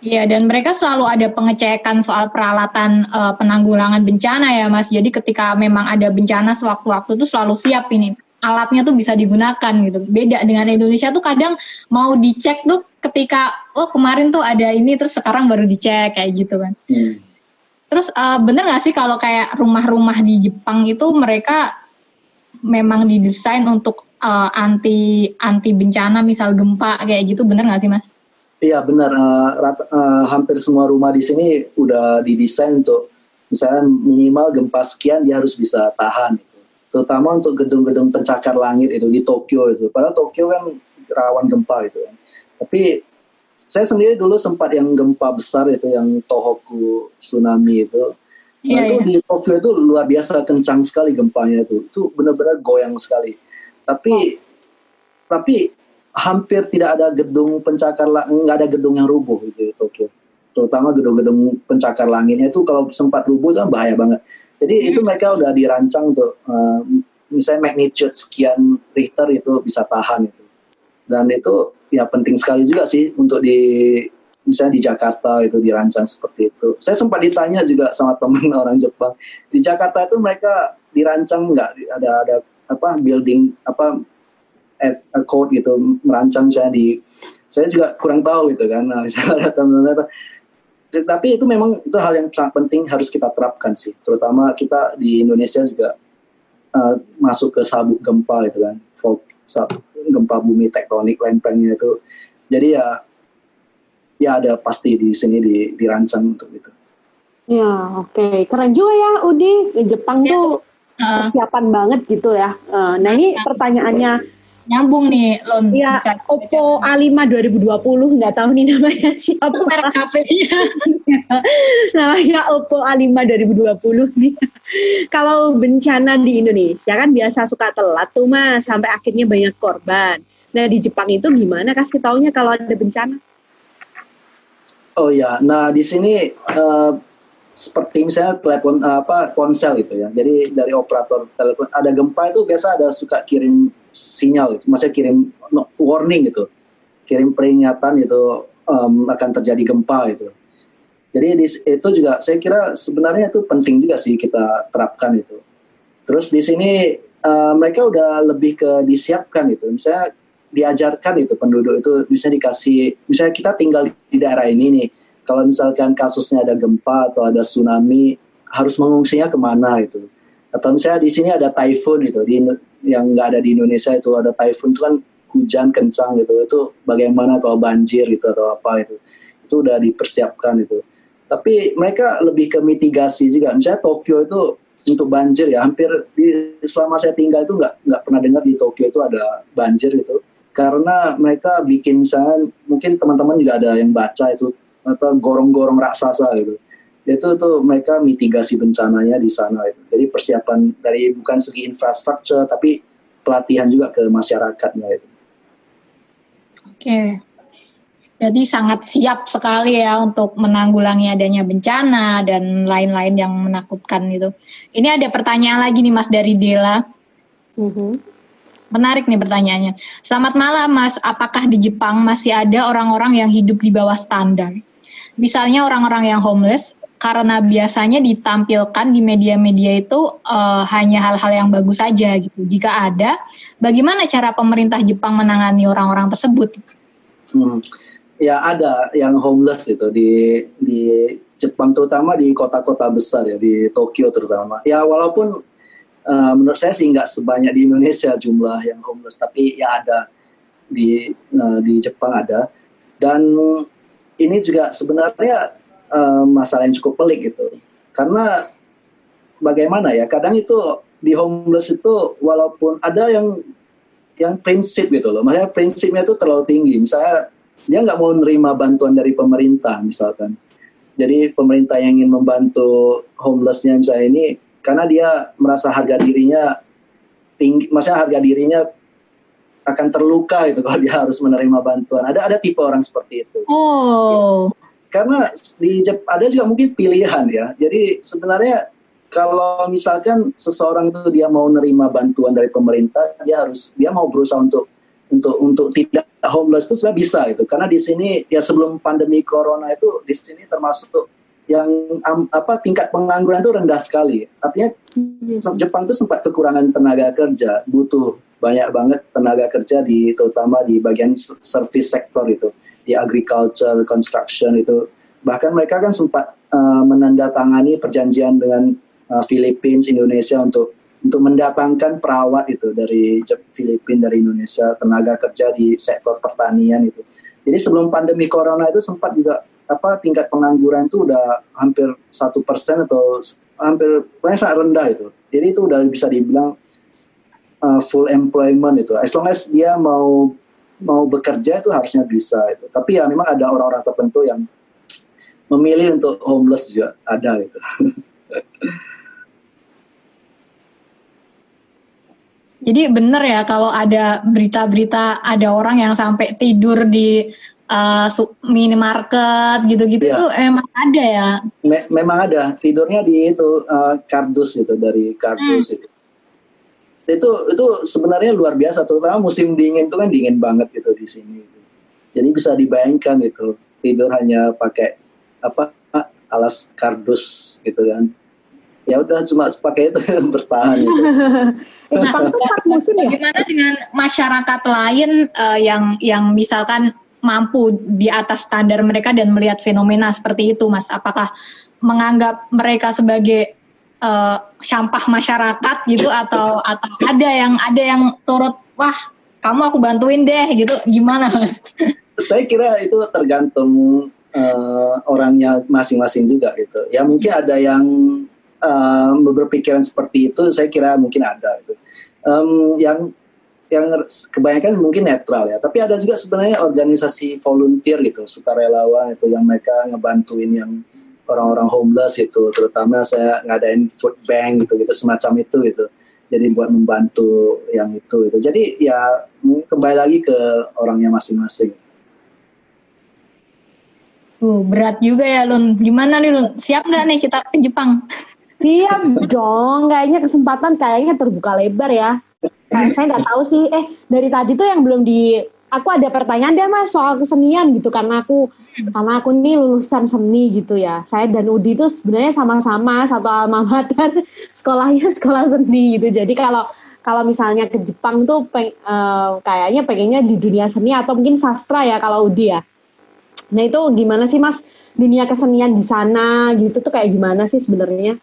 B: Iya, dan mereka selalu ada pengecekan soal peralatan eh, penanggulangan bencana ya, Mas. Jadi ketika memang ada bencana sewaktu-waktu itu selalu siap ini. Alatnya tuh bisa digunakan gitu. Beda dengan Indonesia tuh kadang mau dicek tuh ketika oh kemarin tuh ada ini terus sekarang baru dicek kayak gitu kan. Terus eh, bener nggak sih kalau kayak rumah-rumah di Jepang itu mereka memang didesain untuk eh, anti anti bencana misal gempa kayak gitu bener nggak sih Mas?
C: Iya benar, eh, rata- eh, hampir semua rumah di sini udah didesain untuk misalnya minimal gempa sekian dia harus bisa tahan itu. Terutama untuk gedung-gedung pencakar langit itu di Tokyo itu. Padahal Tokyo kan rawan gempa itu kan. Tapi saya sendiri dulu sempat yang gempa besar itu yang Tohoku tsunami itu. Nah,
B: Iya,
C: itu
B: iya.
C: di Tokyo itu luar biasa kencang sekali gempanya itu. Itu benar-benar goyang sekali. Tapi tapi hampir tidak ada gedung pencakar la- nggak ada gedung yang rubuh gitu di Tokyo. Terutama gedung-gedung pencakar langitnya itu kalau sempat rubuh itu kan bahaya banget. Jadi itu mereka udah dirancang untuk eh, misalnya magnitude sekian Richter itu bisa tahan itu. Dan itu ya penting sekali juga sih untuk di misalnya di Jakarta itu dirancang seperti itu. Saya sempat ditanya juga sama teman orang Jepang di Jakarta itu mereka dirancang nggak ada ada apa building apa code gitu merancang misalnya di saya juga kurang tahu gitu kan nah, misalnya ada teman-teman tapi itu memang itu hal yang sangat penting harus kita terapkan sih terutama kita di Indonesia juga uh, masuk ke sabuk gempa gitu kan fault sab- gempa bumi tektonik lempengnya itu jadi ya ya ada pasti di sini di, dirancang untuk itu
A: Ya, oke. Keren juga ya, Udi. Jepang
B: Ya,
A: tuh
B: Eh,
A: persiapan banget gitu ya. Eh, Nah, ini pertanyaannya,
B: nyambung nih, Lon.
A: ya
B: Bisa
A: Oppo A5 2020, nggak tahu nih namanya siapa.
B: itu merek HP-nya.
A: namanya Oppo A5 2020 nih. Kalau bencana di Indonesia kan biasa suka telat tuh mas, sampai akhirnya banyak korban. Nah di Jepang itu gimana kasih taunya kalau ada bencana?
C: Oh ya, nah di sini eh, seperti misalnya telepon apa ponsel gitu ya. Jadi dari operator telepon ada gempa itu biasa ada suka kirim sinyal, gitu. maksudnya kirim no- warning gitu, kirim peringatan gitu em, akan terjadi gempa gitu. Jadi di- itu juga saya kira sebenarnya itu penting juga sih kita terapkan itu. Terus di sini eh, mereka udah lebih ke disiapkan gitu, misalnya diajarkan itu penduduk itu bisa dikasih, misalnya kita tinggal di daerah ini nih, kalau misalkan kasusnya ada gempa atau ada tsunami harus mengungsinya ke mana itu atau misalnya di sini ada typhoon gitu di yang nggak ada di Indonesia itu ada typhoon itu kan hujan kencang gitu. Itu bagaimana kalau banjir gitu atau apa itu. Itu udah dipersiapkan itu. Tapi mereka lebih ke mitigasi juga. Misalnya Tokyo itu untuk banjir ya hampir di selama saya tinggal itu nggak nggak pernah dengar di Tokyo itu ada banjir gitu. Karena mereka bikin misalnya mungkin teman-teman juga ada yang baca itu apa gorong-gorong raksasa gitu itu tuh mereka mitigasi bencananya di sana itu jadi persiapan dari bukan segi infrastruktur tapi pelatihan juga ke masyarakatnya itu
B: Oke. Berarti sangat siap sekali ya untuk menanggulangi adanya bencana dan lain-lain yang menakutkan itu. Ini ada pertanyaan lagi nih Mas dari Dela.
A: Mhm.
B: Menarik nih pertanyaannya. Selamat malam Mas, apakah di Jepang masih ada orang-orang yang hidup di bawah standar? Misalnya orang-orang yang homeless, karena biasanya ditampilkan di media-media itu uh, hanya hal-hal yang bagus saja gitu. Jika ada, bagaimana cara pemerintah Jepang menangani orang-orang tersebut?
C: Hmm. Ya ada yang homeless itu di di Jepang terutama di kota-kota besar ya di Tokyo terutama. Ya walaupun uh, menurut saya sih nggak sebanyak di Indonesia jumlah yang homeless, tapi ya ada di uh, di Jepang ada. Dan ini juga sebenarnya uh, masalah yang cukup pelik gitu, karena bagaimana ya kadang itu di homeless itu walaupun ada yang yang prinsip gitu loh, maksudnya prinsipnya itu terlalu tinggi, misalnya dia nggak mau menerima bantuan dari pemerintah misalkan. Jadi pemerintah yang ingin membantu homelessnya misalnya ini karena dia merasa harga dirinya tinggi, maksudnya harga dirinya akan terluka itu kalau dia harus menerima bantuan. Ada ada tipe orang seperti itu.
B: Oh.
C: Karena di Jep, ada juga mungkin pilihan ya. Jadi sebenarnya kalau misalkan seseorang itu dia mau menerima bantuan dari pemerintah, dia harus dia mau berusaha untuk untuk untuk tidak homeless itu sebenarnya bisa itu. Karena di sini ya sebelum pandemi corona itu di sini termasuk yang um, apa tingkat pengangguran itu rendah sekali. Artinya Jepang itu sempat kekurangan tenaga kerja, butuh banyak banget tenaga kerja di terutama di bagian service sektor itu, di agriculture, construction itu. Bahkan mereka kan sempat uh, menandatangani perjanjian dengan uh, Philippines, Indonesia untuk untuk mendatangkan perawat itu dari Filipina dari Indonesia tenaga kerja di sektor pertanian itu. Jadi sebelum pandemi corona itu sempat juga apa tingkat pengangguran itu udah hampir satu persen atau hampir banyak sangat rendah itu. Jadi itu udah bisa dibilang uh, full employment itu. As long as dia mau mau bekerja itu harusnya bisa itu. Tapi ya memang ada orang-orang tertentu yang memilih untuk homeless juga ada itu.
B: Jadi benar ya kalau ada berita-berita ada orang yang sampai tidur di uh, minimarket gitu-gitu ya. itu emang ada ya?
C: Me memang ada tidurnya di itu uh, kardus gitu dari kardus hmm. itu. Itu itu sebenarnya luar biasa terutama musim dingin itu kan dingin banget gitu di sini. Gitu. Jadi bisa dibayangkan itu tidur hanya pakai apa alas kardus gitu kan. Ya udah cuma pakai itu bertahan. Gitu.
B: nah, musim ya? Bagaimana dengan masyarakat lain uh, yang yang misalkan mampu di atas standar mereka dan melihat fenomena seperti itu, Mas? Apakah menganggap mereka sebagai uh, sampah masyarakat gitu atau atau ada yang ada yang turut wah kamu aku bantuin deh gitu gimana Mas?
C: Saya kira itu tergantung uh, orangnya masing-masing juga gitu. Ya mungkin ada yang uh, berpikiran seperti itu, saya kira mungkin ada itu. Um, yang yang kebanyakan mungkin netral ya, tapi ada juga sebenarnya organisasi volunteer gitu, sukarelawan itu yang mereka ngebantuin yang orang-orang homeless itu, terutama saya ngadain food bank gitu gitu semacam itu gitu. Jadi buat membantu yang itu itu. Jadi ya kembali lagi ke orangnya masing-masing.
B: Uh, berat juga ya Lun. Gimana nih Lun? Siap nggak nih kita ke Jepang?
A: Siap dong. Kayaknya kesempatan kayaknya terbuka lebar ya. Nah, saya nggak tahu sih. Eh dari tadi tuh yang belum di aku ada pertanyaan deh mas soal kesenian gitu karena aku karena aku nih lulusan seni gitu ya. Saya dan Udi itu sebenarnya sama-sama satu alma mater sekolahnya sekolah seni gitu. Jadi kalau kalau misalnya ke Jepang tuh peng, uh, kayaknya pengennya di dunia seni atau mungkin sastra ya kalau Udi ya. Nah itu gimana sih mas dunia kesenian di sana gitu tuh kayak gimana sih sebenarnya?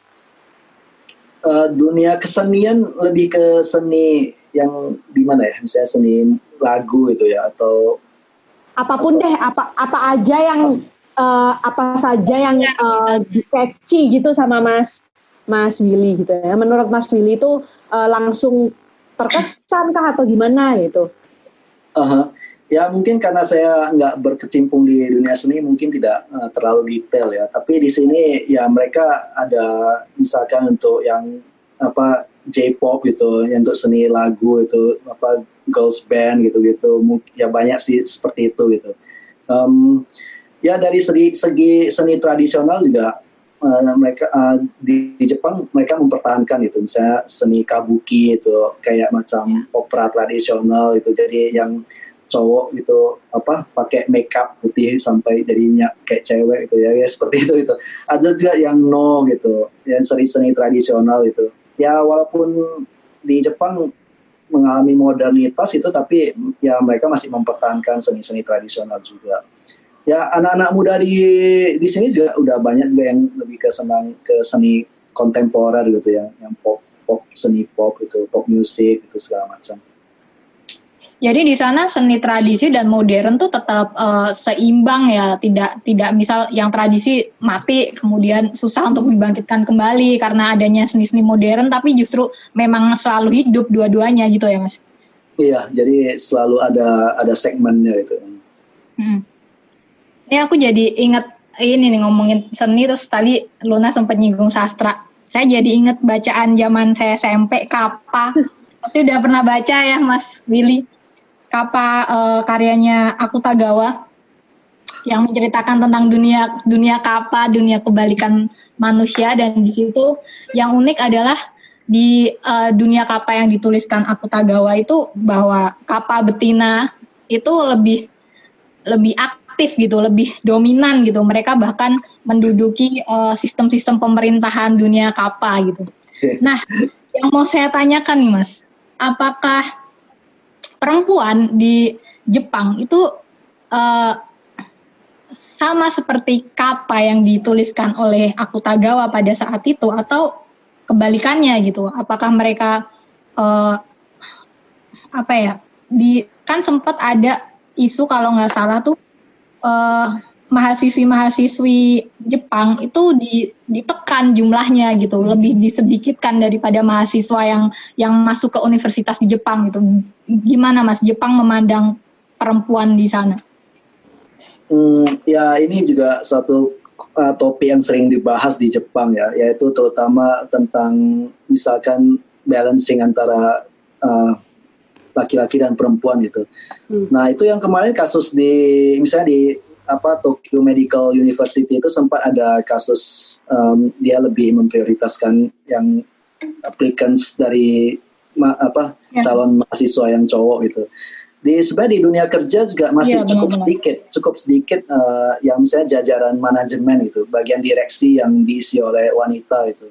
C: Uh, dunia kesenian lebih ke seni yang di mana ya misalnya seni lagu itu ya atau
A: apa pun deh apa apa aja yang uh, apa saja yang uh, catchy gitu sama Mas Mas Willy gitu ya. Menurut Mas Willy itu uh, langsung terkesan kah atau gimana gitu?
C: Uh -huh. ya mungkin karena saya nggak berkecimpung di dunia seni mungkin tidak uh, terlalu detail ya. Tapi di sini ya mereka ada misalkan untuk yang apa J-pop gitu, yang untuk seni lagu itu apa girls band gitu-gitu, ya banyak sih seperti itu gitu. Um, ya dari segi, segi seni tradisional juga uh, mereka uh, di, di Jepang mereka mempertahankan itu misalnya seni kabuki itu kayak macam opera tradisional itu. Jadi yang cowok gitu apa pakai makeup putih sampai jadinya kayak cewek gitu ya, ya seperti itu itu ada juga yang no gitu yang seni-seni tradisional itu ya walaupun di Jepang mengalami modernitas itu tapi ya mereka masih mempertahankan seni-seni tradisional juga. Ya anak-anak muda di di sini juga udah banyak juga yang lebih ke senang ke seni kontemporer gitu ya yang pop pop seni pop gitu pop music itu segala macam
B: Jadi di sana seni tradisi dan modern tuh tetap uh, seimbang ya, tidak tidak misal yang tradisi mati kemudian susah untuk dibangkitkan kembali karena adanya seni-seni modern, tapi justru memang selalu hidup dua-duanya gitu ya mas.
C: iya jadi selalu ada ada segmennya itu
B: Hmm. Ini aku jadi inget ini nih ngomongin seni terus tadi Luna sempat nyinggung sastra. Saya jadi inget bacaan zaman saya SMP Kapa. Pasti udah pernah baca ya Mas Willy. Kapa eh, karyanya Akutagawa yang menceritakan tentang dunia dunia Kapa, dunia kebalikan manusia dan di situ yang unik adalah di eh, dunia Kapa yang dituliskan Akutagawa itu bahwa Kapa betina itu lebih lebih aktif gitu, lebih dominan gitu. Mereka bahkan menduduki eh, sistem-sistem pemerintahan dunia Kapa gitu. Nah, yang mau saya tanyakan nih Mas, apakah perempuan di Jepang itu eh, sama seperti Kappa yang dituliskan oleh Akutagawa pada saat itu atau kebalikannya gitu? Apakah mereka eh, apa ya? Di kan sempat ada isu kalau nggak salah tuh eh, mahasiswi-mahasiswi Jepang itu di, ditekan jumlahnya gitu, lebih disedikitkan daripada mahasiswa yang yang masuk ke universitas di Jepang gitu. Gimana Mas Jepang memandang perempuan di sana?
C: Hmm, ya ini juga satu uh, topik yang sering dibahas di Jepang ya, yaitu terutama tentang misalkan balancing antara uh, laki-laki dan perempuan gitu.
A: Hmm.
C: Nah itu yang kemarin kasus di misalnya di apa Tokyo Medical University itu sempat ada kasus um, dia lebih memprioritaskan yang applicants dari ma- apa
B: Ya.
C: calon mahasiswa yang cowok gitu. Di sebenarnya di dunia kerja juga masih
B: Iya,
C: cukup
B: benar-benar.
C: sedikit, cukup sedikit eh, yang misalnya jajaran manajemen itu, bagian direksi yang diisi oleh wanita itu.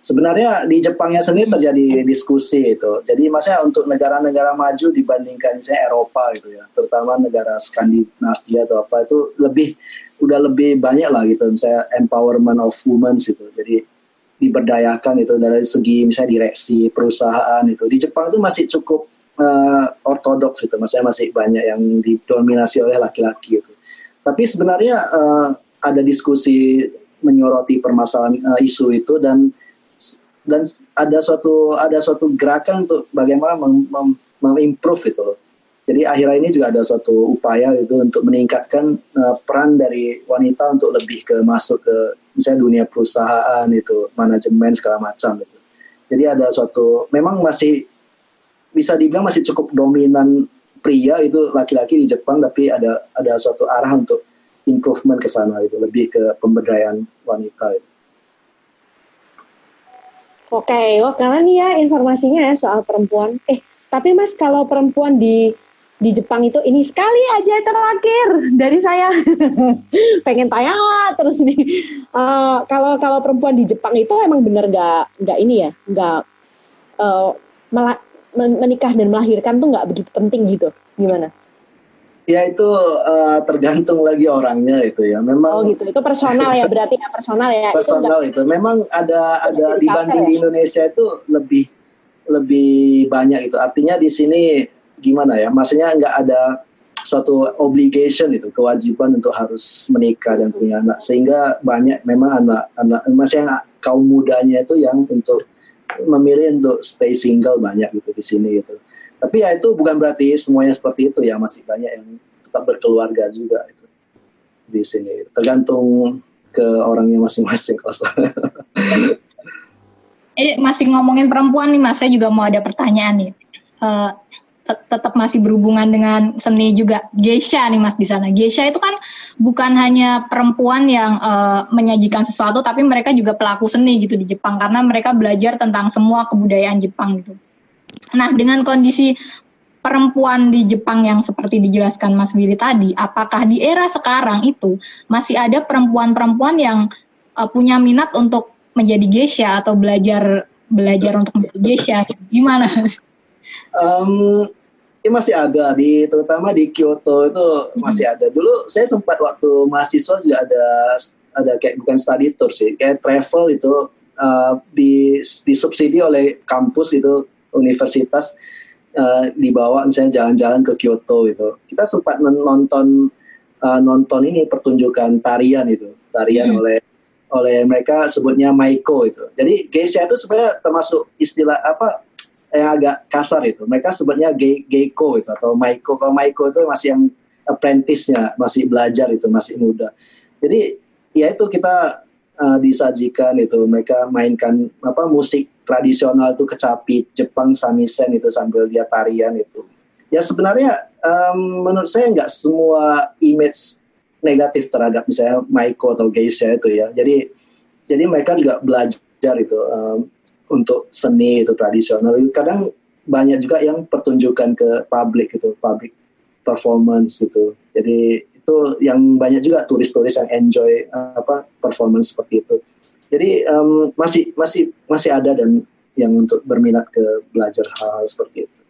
C: Sebenarnya di Jepangnya sendiri terjadi diskusi itu. Jadi maksudnya untuk negara-negara maju dibandingkan misalnya Eropa gitu ya, terutama negara Skandinavia atau apa itu lebih udah lebih banyak lah gitu misalnya empowerment of women gitu. Jadi diberdayakan itu dari segi misalnya direksi perusahaan itu. Di Jepang itu masih cukup eh, ortodoks itu, maksudnya masih banyak yang didominasi oleh laki-laki itu. Tapi sebenarnya eh, ada diskusi menyoroti permasalahan eh, isu itu dan dan ada suatu ada suatu gerakan untuk bagaimana mem- mem- mengimprove itu. Jadi akhirnya ini juga ada suatu upaya itu untuk meningkatkan uh, peran dari wanita untuk lebih ke masuk ke misalnya dunia perusahaan itu manajemen segala macam itu. Jadi ada suatu memang masih bisa dibilang masih cukup dominan pria itu laki-laki di Jepang tapi ada ada suatu arah untuk improvement ke sana itu lebih ke pemberdayaan wanita itu.
A: Oke, wah karena nih ya informasinya ya soal perempuan. Eh, tapi Mas kalau perempuan di di Jepang itu ini sekali aja terakhir dari saya. Pengen tanya terus nih. Eh, kalau kalau perempuan di Jepang itu emang bener nggak nggak ini ya, nggak men- menikah dan melahirkan tuh nggak begitu penting gitu. Gimana?
C: Ya itu eh, tergantung lagi orangnya itu ya. Memang
A: Oh gitu. Itu personal ya berarti ya personal ya. Itu
C: personal itu memang ada ada dibanding
A: kafe
C: di
A: ya?
C: Indonesia itu lebih lebih banyak itu artinya di sini gimana ya maksudnya nggak ada suatu obligation itu kewajiban untuk harus menikah dan punya anak sehingga banyak memang anak-anak maksudnya kaum mudanya itu yang untuk memilih untuk stay single banyak gitu di sini itu tapi ya itu bukan berarti semuanya seperti itu ya masih banyak yang tetap berkeluarga juga itu di sini tergantung ke orangnya masing-masing kalau.
B: Eh, masih ngomongin perempuan nih mas, saya juga mau ada pertanyaan nih. Tet- tetap masih berhubungan dengan seni juga. Geisha nih Mas di sana. Geisha itu kan bukan hanya perempuan yang eh, menyajikan sesuatu tapi mereka juga pelaku seni gitu di Jepang karena mereka belajar tentang semua kebudayaan Jepang gitu. Nah, dengan kondisi perempuan di Jepang yang seperti dijelaskan Mas Willy tadi, apakah di era sekarang itu masih ada perempuan-perempuan yang eh, punya minat untuk menjadi geisha atau belajar belajar untuk menjadi geisha? Gimana?
C: Em, ya masih ada di terutama di Kyoto itu masih ada. Dulu saya sempat waktu mahasiswa juga ada ada kayak bukan study tour sih, kayak travel itu eh, di disubsidi oleh kampus itu universitas eh, dibawa misalnya jalan-jalan ke Kyoto gitu. Kita sempat non- nonton eh, nonton ini pertunjukan tarian itu, tarian
B: Hmm.
C: oleh oleh mereka sebutnya Maiko itu. Jadi geisha itu sebenarnya termasuk istilah apa yang agak kasar itu. Mereka sebutnya ge geiko itu atau maiko. Kalau maiko itu masih yang apprentice-nya, masih belajar itu, masih muda. Jadi ya itu kita uh, disajikan itu. Mereka mainkan apa musik tradisional itu kecapi Jepang samisen itu sambil dia tarian itu. Ya sebenarnya um, menurut saya nggak semua image negatif terhadap misalnya maiko atau geisha itu ya. Jadi jadi mereka juga belajar itu um, untuk seni itu tradisional. Kadang banyak juga yang pertunjukan ke publik gitu, public performance gitu. Jadi itu yang banyak juga turis-turis yang enjoy apa performance seperti itu. Jadi um, masih masih masih ada dan yang untuk berminat ke belajar hal-hal seperti itu.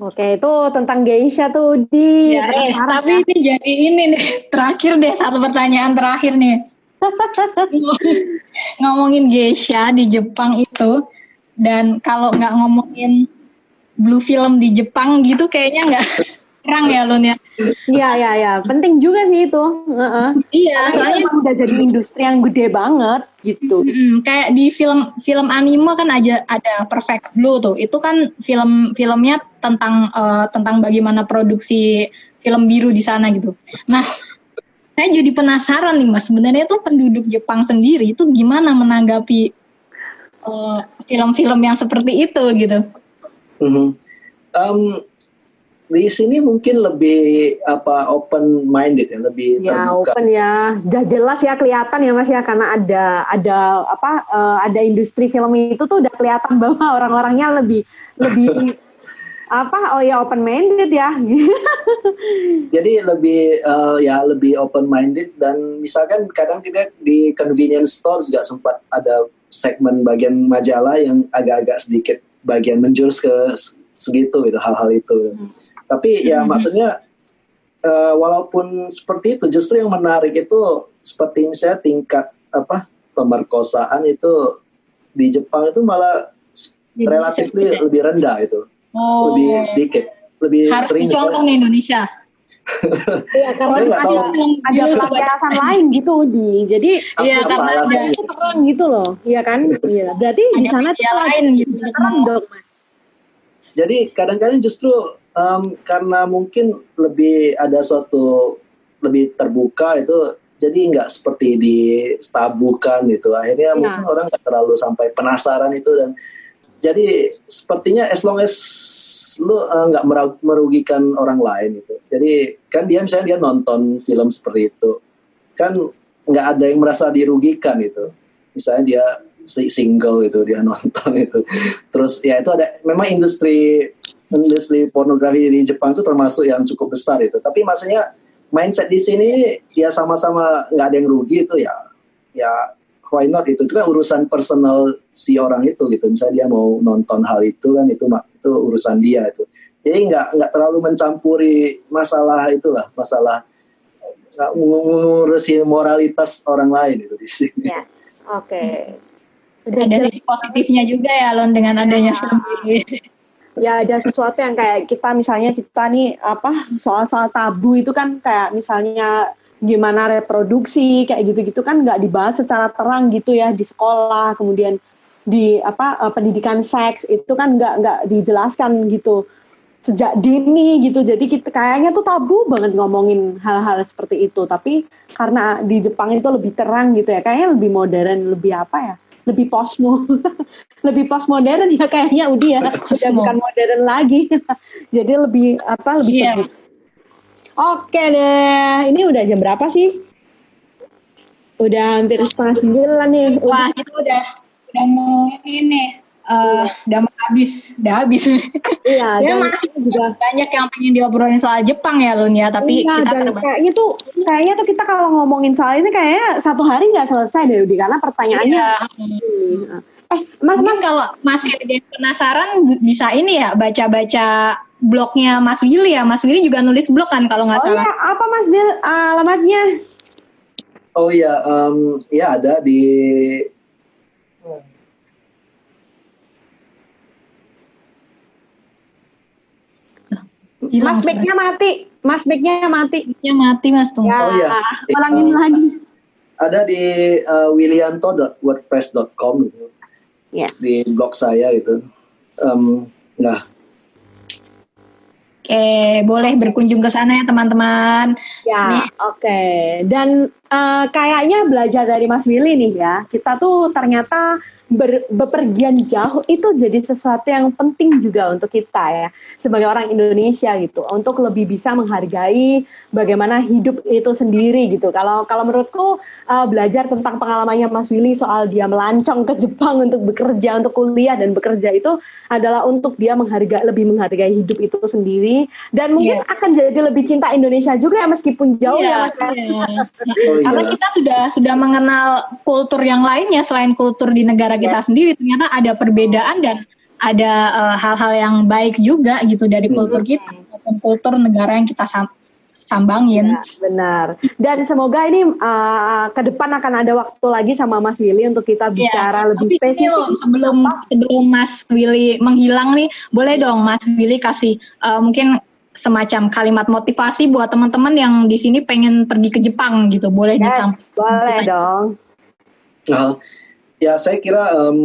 A: Oke, itu tentang geisha tuh di
B: Ya, eh,
A: penasaran
B: tapi ini jadi ini nih terakhir deh satu pertanyaan terakhir nih. ngomongin geisha di Jepang itu dan kalau nggak ngomongin blue film di Jepang gitu kayaknya nggak kurang ya Lun ya.
A: Iya, iya, iya. Penting juga sih itu. Heeh.
B: Iya,
A: Soalnya
B: soalnya
A: emang udah jadi industri yang gede banget gitu.
B: Mm, kayak di film film anime kan aja ada Perfect Blue tuh. Itu kan film filmnya tentang eh, tentang bagaimana produksi film biru di sana gitu. Nah, saya jadi penasaran nih Mas, sebenarnya tuh penduduk Jepang sendiri itu gimana menanggapi eh, film-film yang seperti itu gitu.
C: Mhm. Em, di sini mungkin lebih apa open minded ya, lebih
A: Ya
C: terbuka.
A: open ya, udah jelas ya kelihatan ya mas ya karena ada ada apa eh, ada industri film itu tuh udah kelihatan bahwa orang-orangnya lebih lebih apa oh ya open minded ya.
C: Jadi lebih eh, ya lebih open minded dan misalkan kadang kita di convenience store juga sempat ada segmen bagian majalah yang agak-agak sedikit bagian menjurus ke segitu gitu hal-hal itu. Tapi ya
B: Hmm.
C: maksudnya eh, walaupun seperti itu justru yang menarik itu seperti misalnya tingkat apa pemerkosaan itu di Jepang itu malah
B: Di
C: relatif
B: Indonesia
C: lebih rendah itu,
B: Oh,
C: lebih sedikit, lebih
B: harus
C: sering
B: dicontoh nih Indonesia.
A: Iya karena ada
C: tahu.
A: ada pelampiasan lain gitu di. Jadi
B: Iya, karena ada
A: itu terang gitu loh, iya kan? Iya. Berarti di sana tuh
B: lain gitu
A: terang dong mas.
C: Jadi kadang-kadang justru em, karena mungkin lebih ada suatu lebih terbuka itu jadi nggak seperti di tabukan gitu. Akhirnya
A: Ya.
C: mungkin orang nggak terlalu sampai penasaran itu dan jadi sepertinya as long as lu eh, nggak merag- merugikan orang lain itu. Jadi kan dia misalnya dia nonton film seperti itu kan nggak ada yang merasa dirugikan itu. Misalnya dia si- single itu dia nonton itu. Terus ya itu ada memang industri industri pornografi di Jepang itu termasuk yang cukup besar itu. Tapi maksudnya mindset di sini ya sama-sama nggak ada yang rugi itu ya ya why not itu itu kan urusan personal si orang itu gitu. Misalnya dia mau nonton hal itu kan itu itu urusan dia itu. Jadi nggak nggak terlalu mencampuri masalah itulah masalah nggak ngurusin moralitas orang lain itu di sini.
A: Ya. Oke. Udah
B: Ada sisi positifnya juga ya Lon dengan adanya
A: Ya.
B: film ini.
A: Ya ada sesuatu yang kayak kita misalnya kita nih apa soal-soal tabu itu kan kayak misalnya gimana reproduksi kayak gitu-gitu kan nggak dibahas secara terang gitu ya di sekolah kemudian di apa eh, pendidikan seks itu kan nggak nggak dijelaskan gitu. Sejak dini gitu jadi kita kayaknya tuh tabu banget ngomongin hal-hal seperti itu tapi karena di Jepang itu lebih terang gitu ya kayaknya lebih modern lebih apa ya lebih posmo lebih postmodern ya kayaknya Udi ya udah
B: Posmo.
A: bukan modern lagi jadi lebih apa lebih
B: Iya.
A: teduh. oke deh ini udah jam berapa sih udah hampir setengah sembilan nih
B: Wah, kita udah udah mau ini eh udah mau habis, udah habis.
A: iya
B: Ya
A: dan
B: masih
A: juga
B: banyak yang pengen diobrolin soal Jepang ya Lun ya, tapi
A: Iya,
B: kita terbatas.
A: kayaknya tuh kayaknya tuh kita kalau ngomongin soal ini kayaknya satu hari nggak selesai deh Udi karena pertanyaannya
B: Iya.
A: Hmm. eh mas
B: Mungkin
A: mas
B: kalau masih ada yang penasaran bisa ini ya baca-baca blognya Mas Willy ya. Mas Willy juga nulis blog kan kalau nggak
A: oh iya
B: salah.
A: apa mas Dil alamatnya
C: Oh iya, em, ya ada di
B: Hilang
A: mas mic-nya mati mas mic-nya mati
B: suaranya mati Mas tunggu.
A: ya
C: Oh, iya.
A: ulangin
C: Eh,
A: lagi
C: ada di uh, willianto.wordpress.com gitu
A: yes
C: di blog saya gitu. Em, nah,
B: Oke, boleh berkunjung ke sana ya teman-teman.
A: Ya,
B: Nih.
A: oke. Dan eh, kayaknya belajar dari Mas Willy nih ya, kita tuh ternyata ber- bepergian jauh itu jadi sesuatu yang penting juga untuk kita ya, sebagai orang Indonesia gitu, untuk lebih bisa menghargai bagaimana hidup itu sendiri gitu. Kalau kalau menurutku eh, belajar tentang pengalamannya Mas Willy soal dia melancong ke Jepang untuk bekerja, untuk kuliah dan bekerja itu adalah untuk dia menghargai lebih menghargai hidup itu sendiri dan mungkin
B: Iya.
A: akan jadi lebih cinta Indonesia juga ya meskipun jauh ya
B: Iya,
A: Mas. ya.
B: iya.
C: oh iya.
B: Karena kita sudah sudah mengenal kultur yang lainnya selain kultur di negara kita sendiri, ternyata ada perbedaan dan ada eh, hal-hal yang baik juga gitu dari kultur kita maupun kultur negara yang kita sam- sambangin.
A: Ya, benar. Dan semoga ini uh, ke depan akan ada waktu lagi sama Mas Willy untuk kita bicara
B: Iya,
A: lebih
B: tapi ini
A: spesifik.
B: loh, sebelum sebelum Mas Willy menghilang nih, boleh dong Mas Willy kasih eh, mungkin semacam kalimat motivasi buat teman-teman yang di sini pengen pergi ke Jepang gitu, boleh
A: Yes,
B: disampaikan.
A: boleh dong.
C: Nah, ya saya kira em,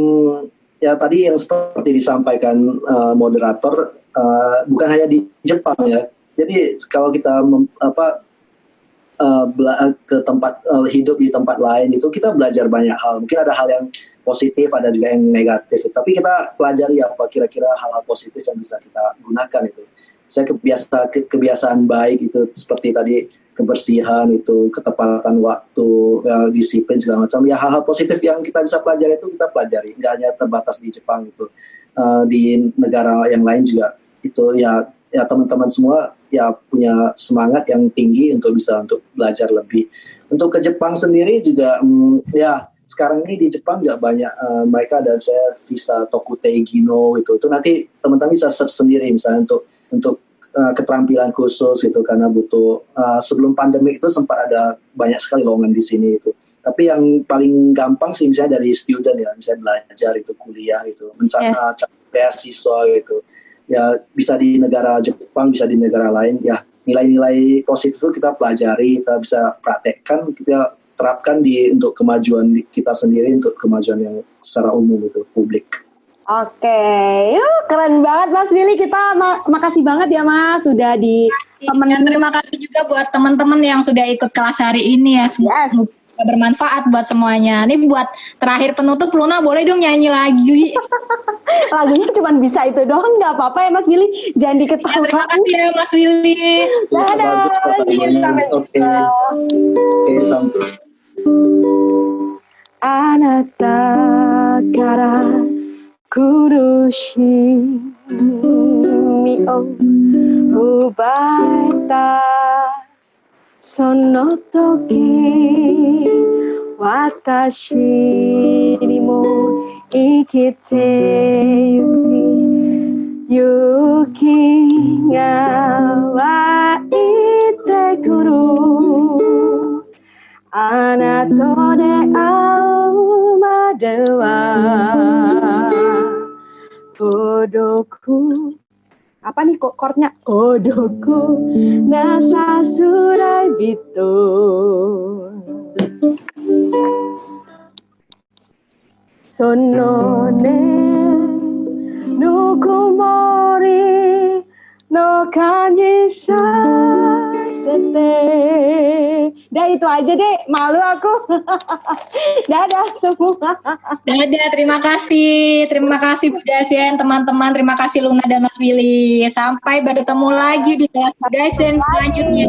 C: ya tadi yang seperti disampaikan eh, moderator eh, bukan hanya di Jepang ya. Jadi kalau kita mem- apa bela- ke tempat eh, hidup di tempat lain itu kita belajar banyak hal. Mungkin ada hal yang positif, ada juga yang negatif. Tapi kita pelajari apa kira-kira hal-hal positif yang bisa kita gunakan itu. Saya kebiasa ke- kebiasaan baik itu seperti tadi kebersihan itu, ketepatan waktu, ya, disiplin segala macam. Ya hal-hal positif yang kita bisa pelajari itu kita pelajari. Nggak hanya terbatas di Jepang itu, Eh, di negara yang lain juga itu ya ya teman-teman semua ya punya semangat yang tinggi untuk bisa untuk belajar lebih. Untuk ke Jepang sendiri juga hmm, ya sekarang ini di Jepang nggak banyak eh, mereka dan saya visa Tokutei Gino itu itu nanti teman-teman bisa search sendiri misalnya untuk untuk eh, keterampilan khusus gitu karena butuh eh, sebelum pandemi itu sempat ada banyak sekali lowongan di sini itu tapi yang paling gampang sih misalnya dari student ya misalnya belajar itu kuliah itu mencari beasiswa gitu ya bisa di negara Jepang bisa di negara lain ya nilai-nilai positif itu kita pelajari kita bisa praktekkan kita terapkan di untuk kemajuan kita sendiri untuk kemajuan yang secara umum itu publik
A: Oke, yuk keren banget Mas Willy. Kita ma- makasih banget ya Mas sudah di
B: Dan
A: temenin.
B: terima kasih juga buat teman-teman yang sudah ikut kelas hari ini ya. Semoga
A: Yes
B: bermanfaat buat semuanya. Ini buat terakhir penutup Luna boleh dong nyanyi lagi.
A: Lagunya cuma bisa itu doang, nggak apa-apa ya Mas Willy. Jangan
B: Ya, terima
A: diketawain.
B: kasih ya Mas Willy.
A: Dadah,
C: Bagus,
A: see you sampai
C: Oke.
A: jumpa.
C: oke sampai
A: あなたから苦しみを奪えた その時私にも生きてゆき勇気が湧いてくる。あなたと出会うまでは届く apa nih kok chordnya? Odoku nasa surai bitu. Sono ne nukumori no kanji sa Dah itu aja deh, malu aku. Dadah semua.
B: Dadah, terima kasih. Terima kasih Bu Dasen, teman-teman. Terima kasih Luna dan Mas Willy. Sampai bertemu lagi di kelas Bu selanjutnya.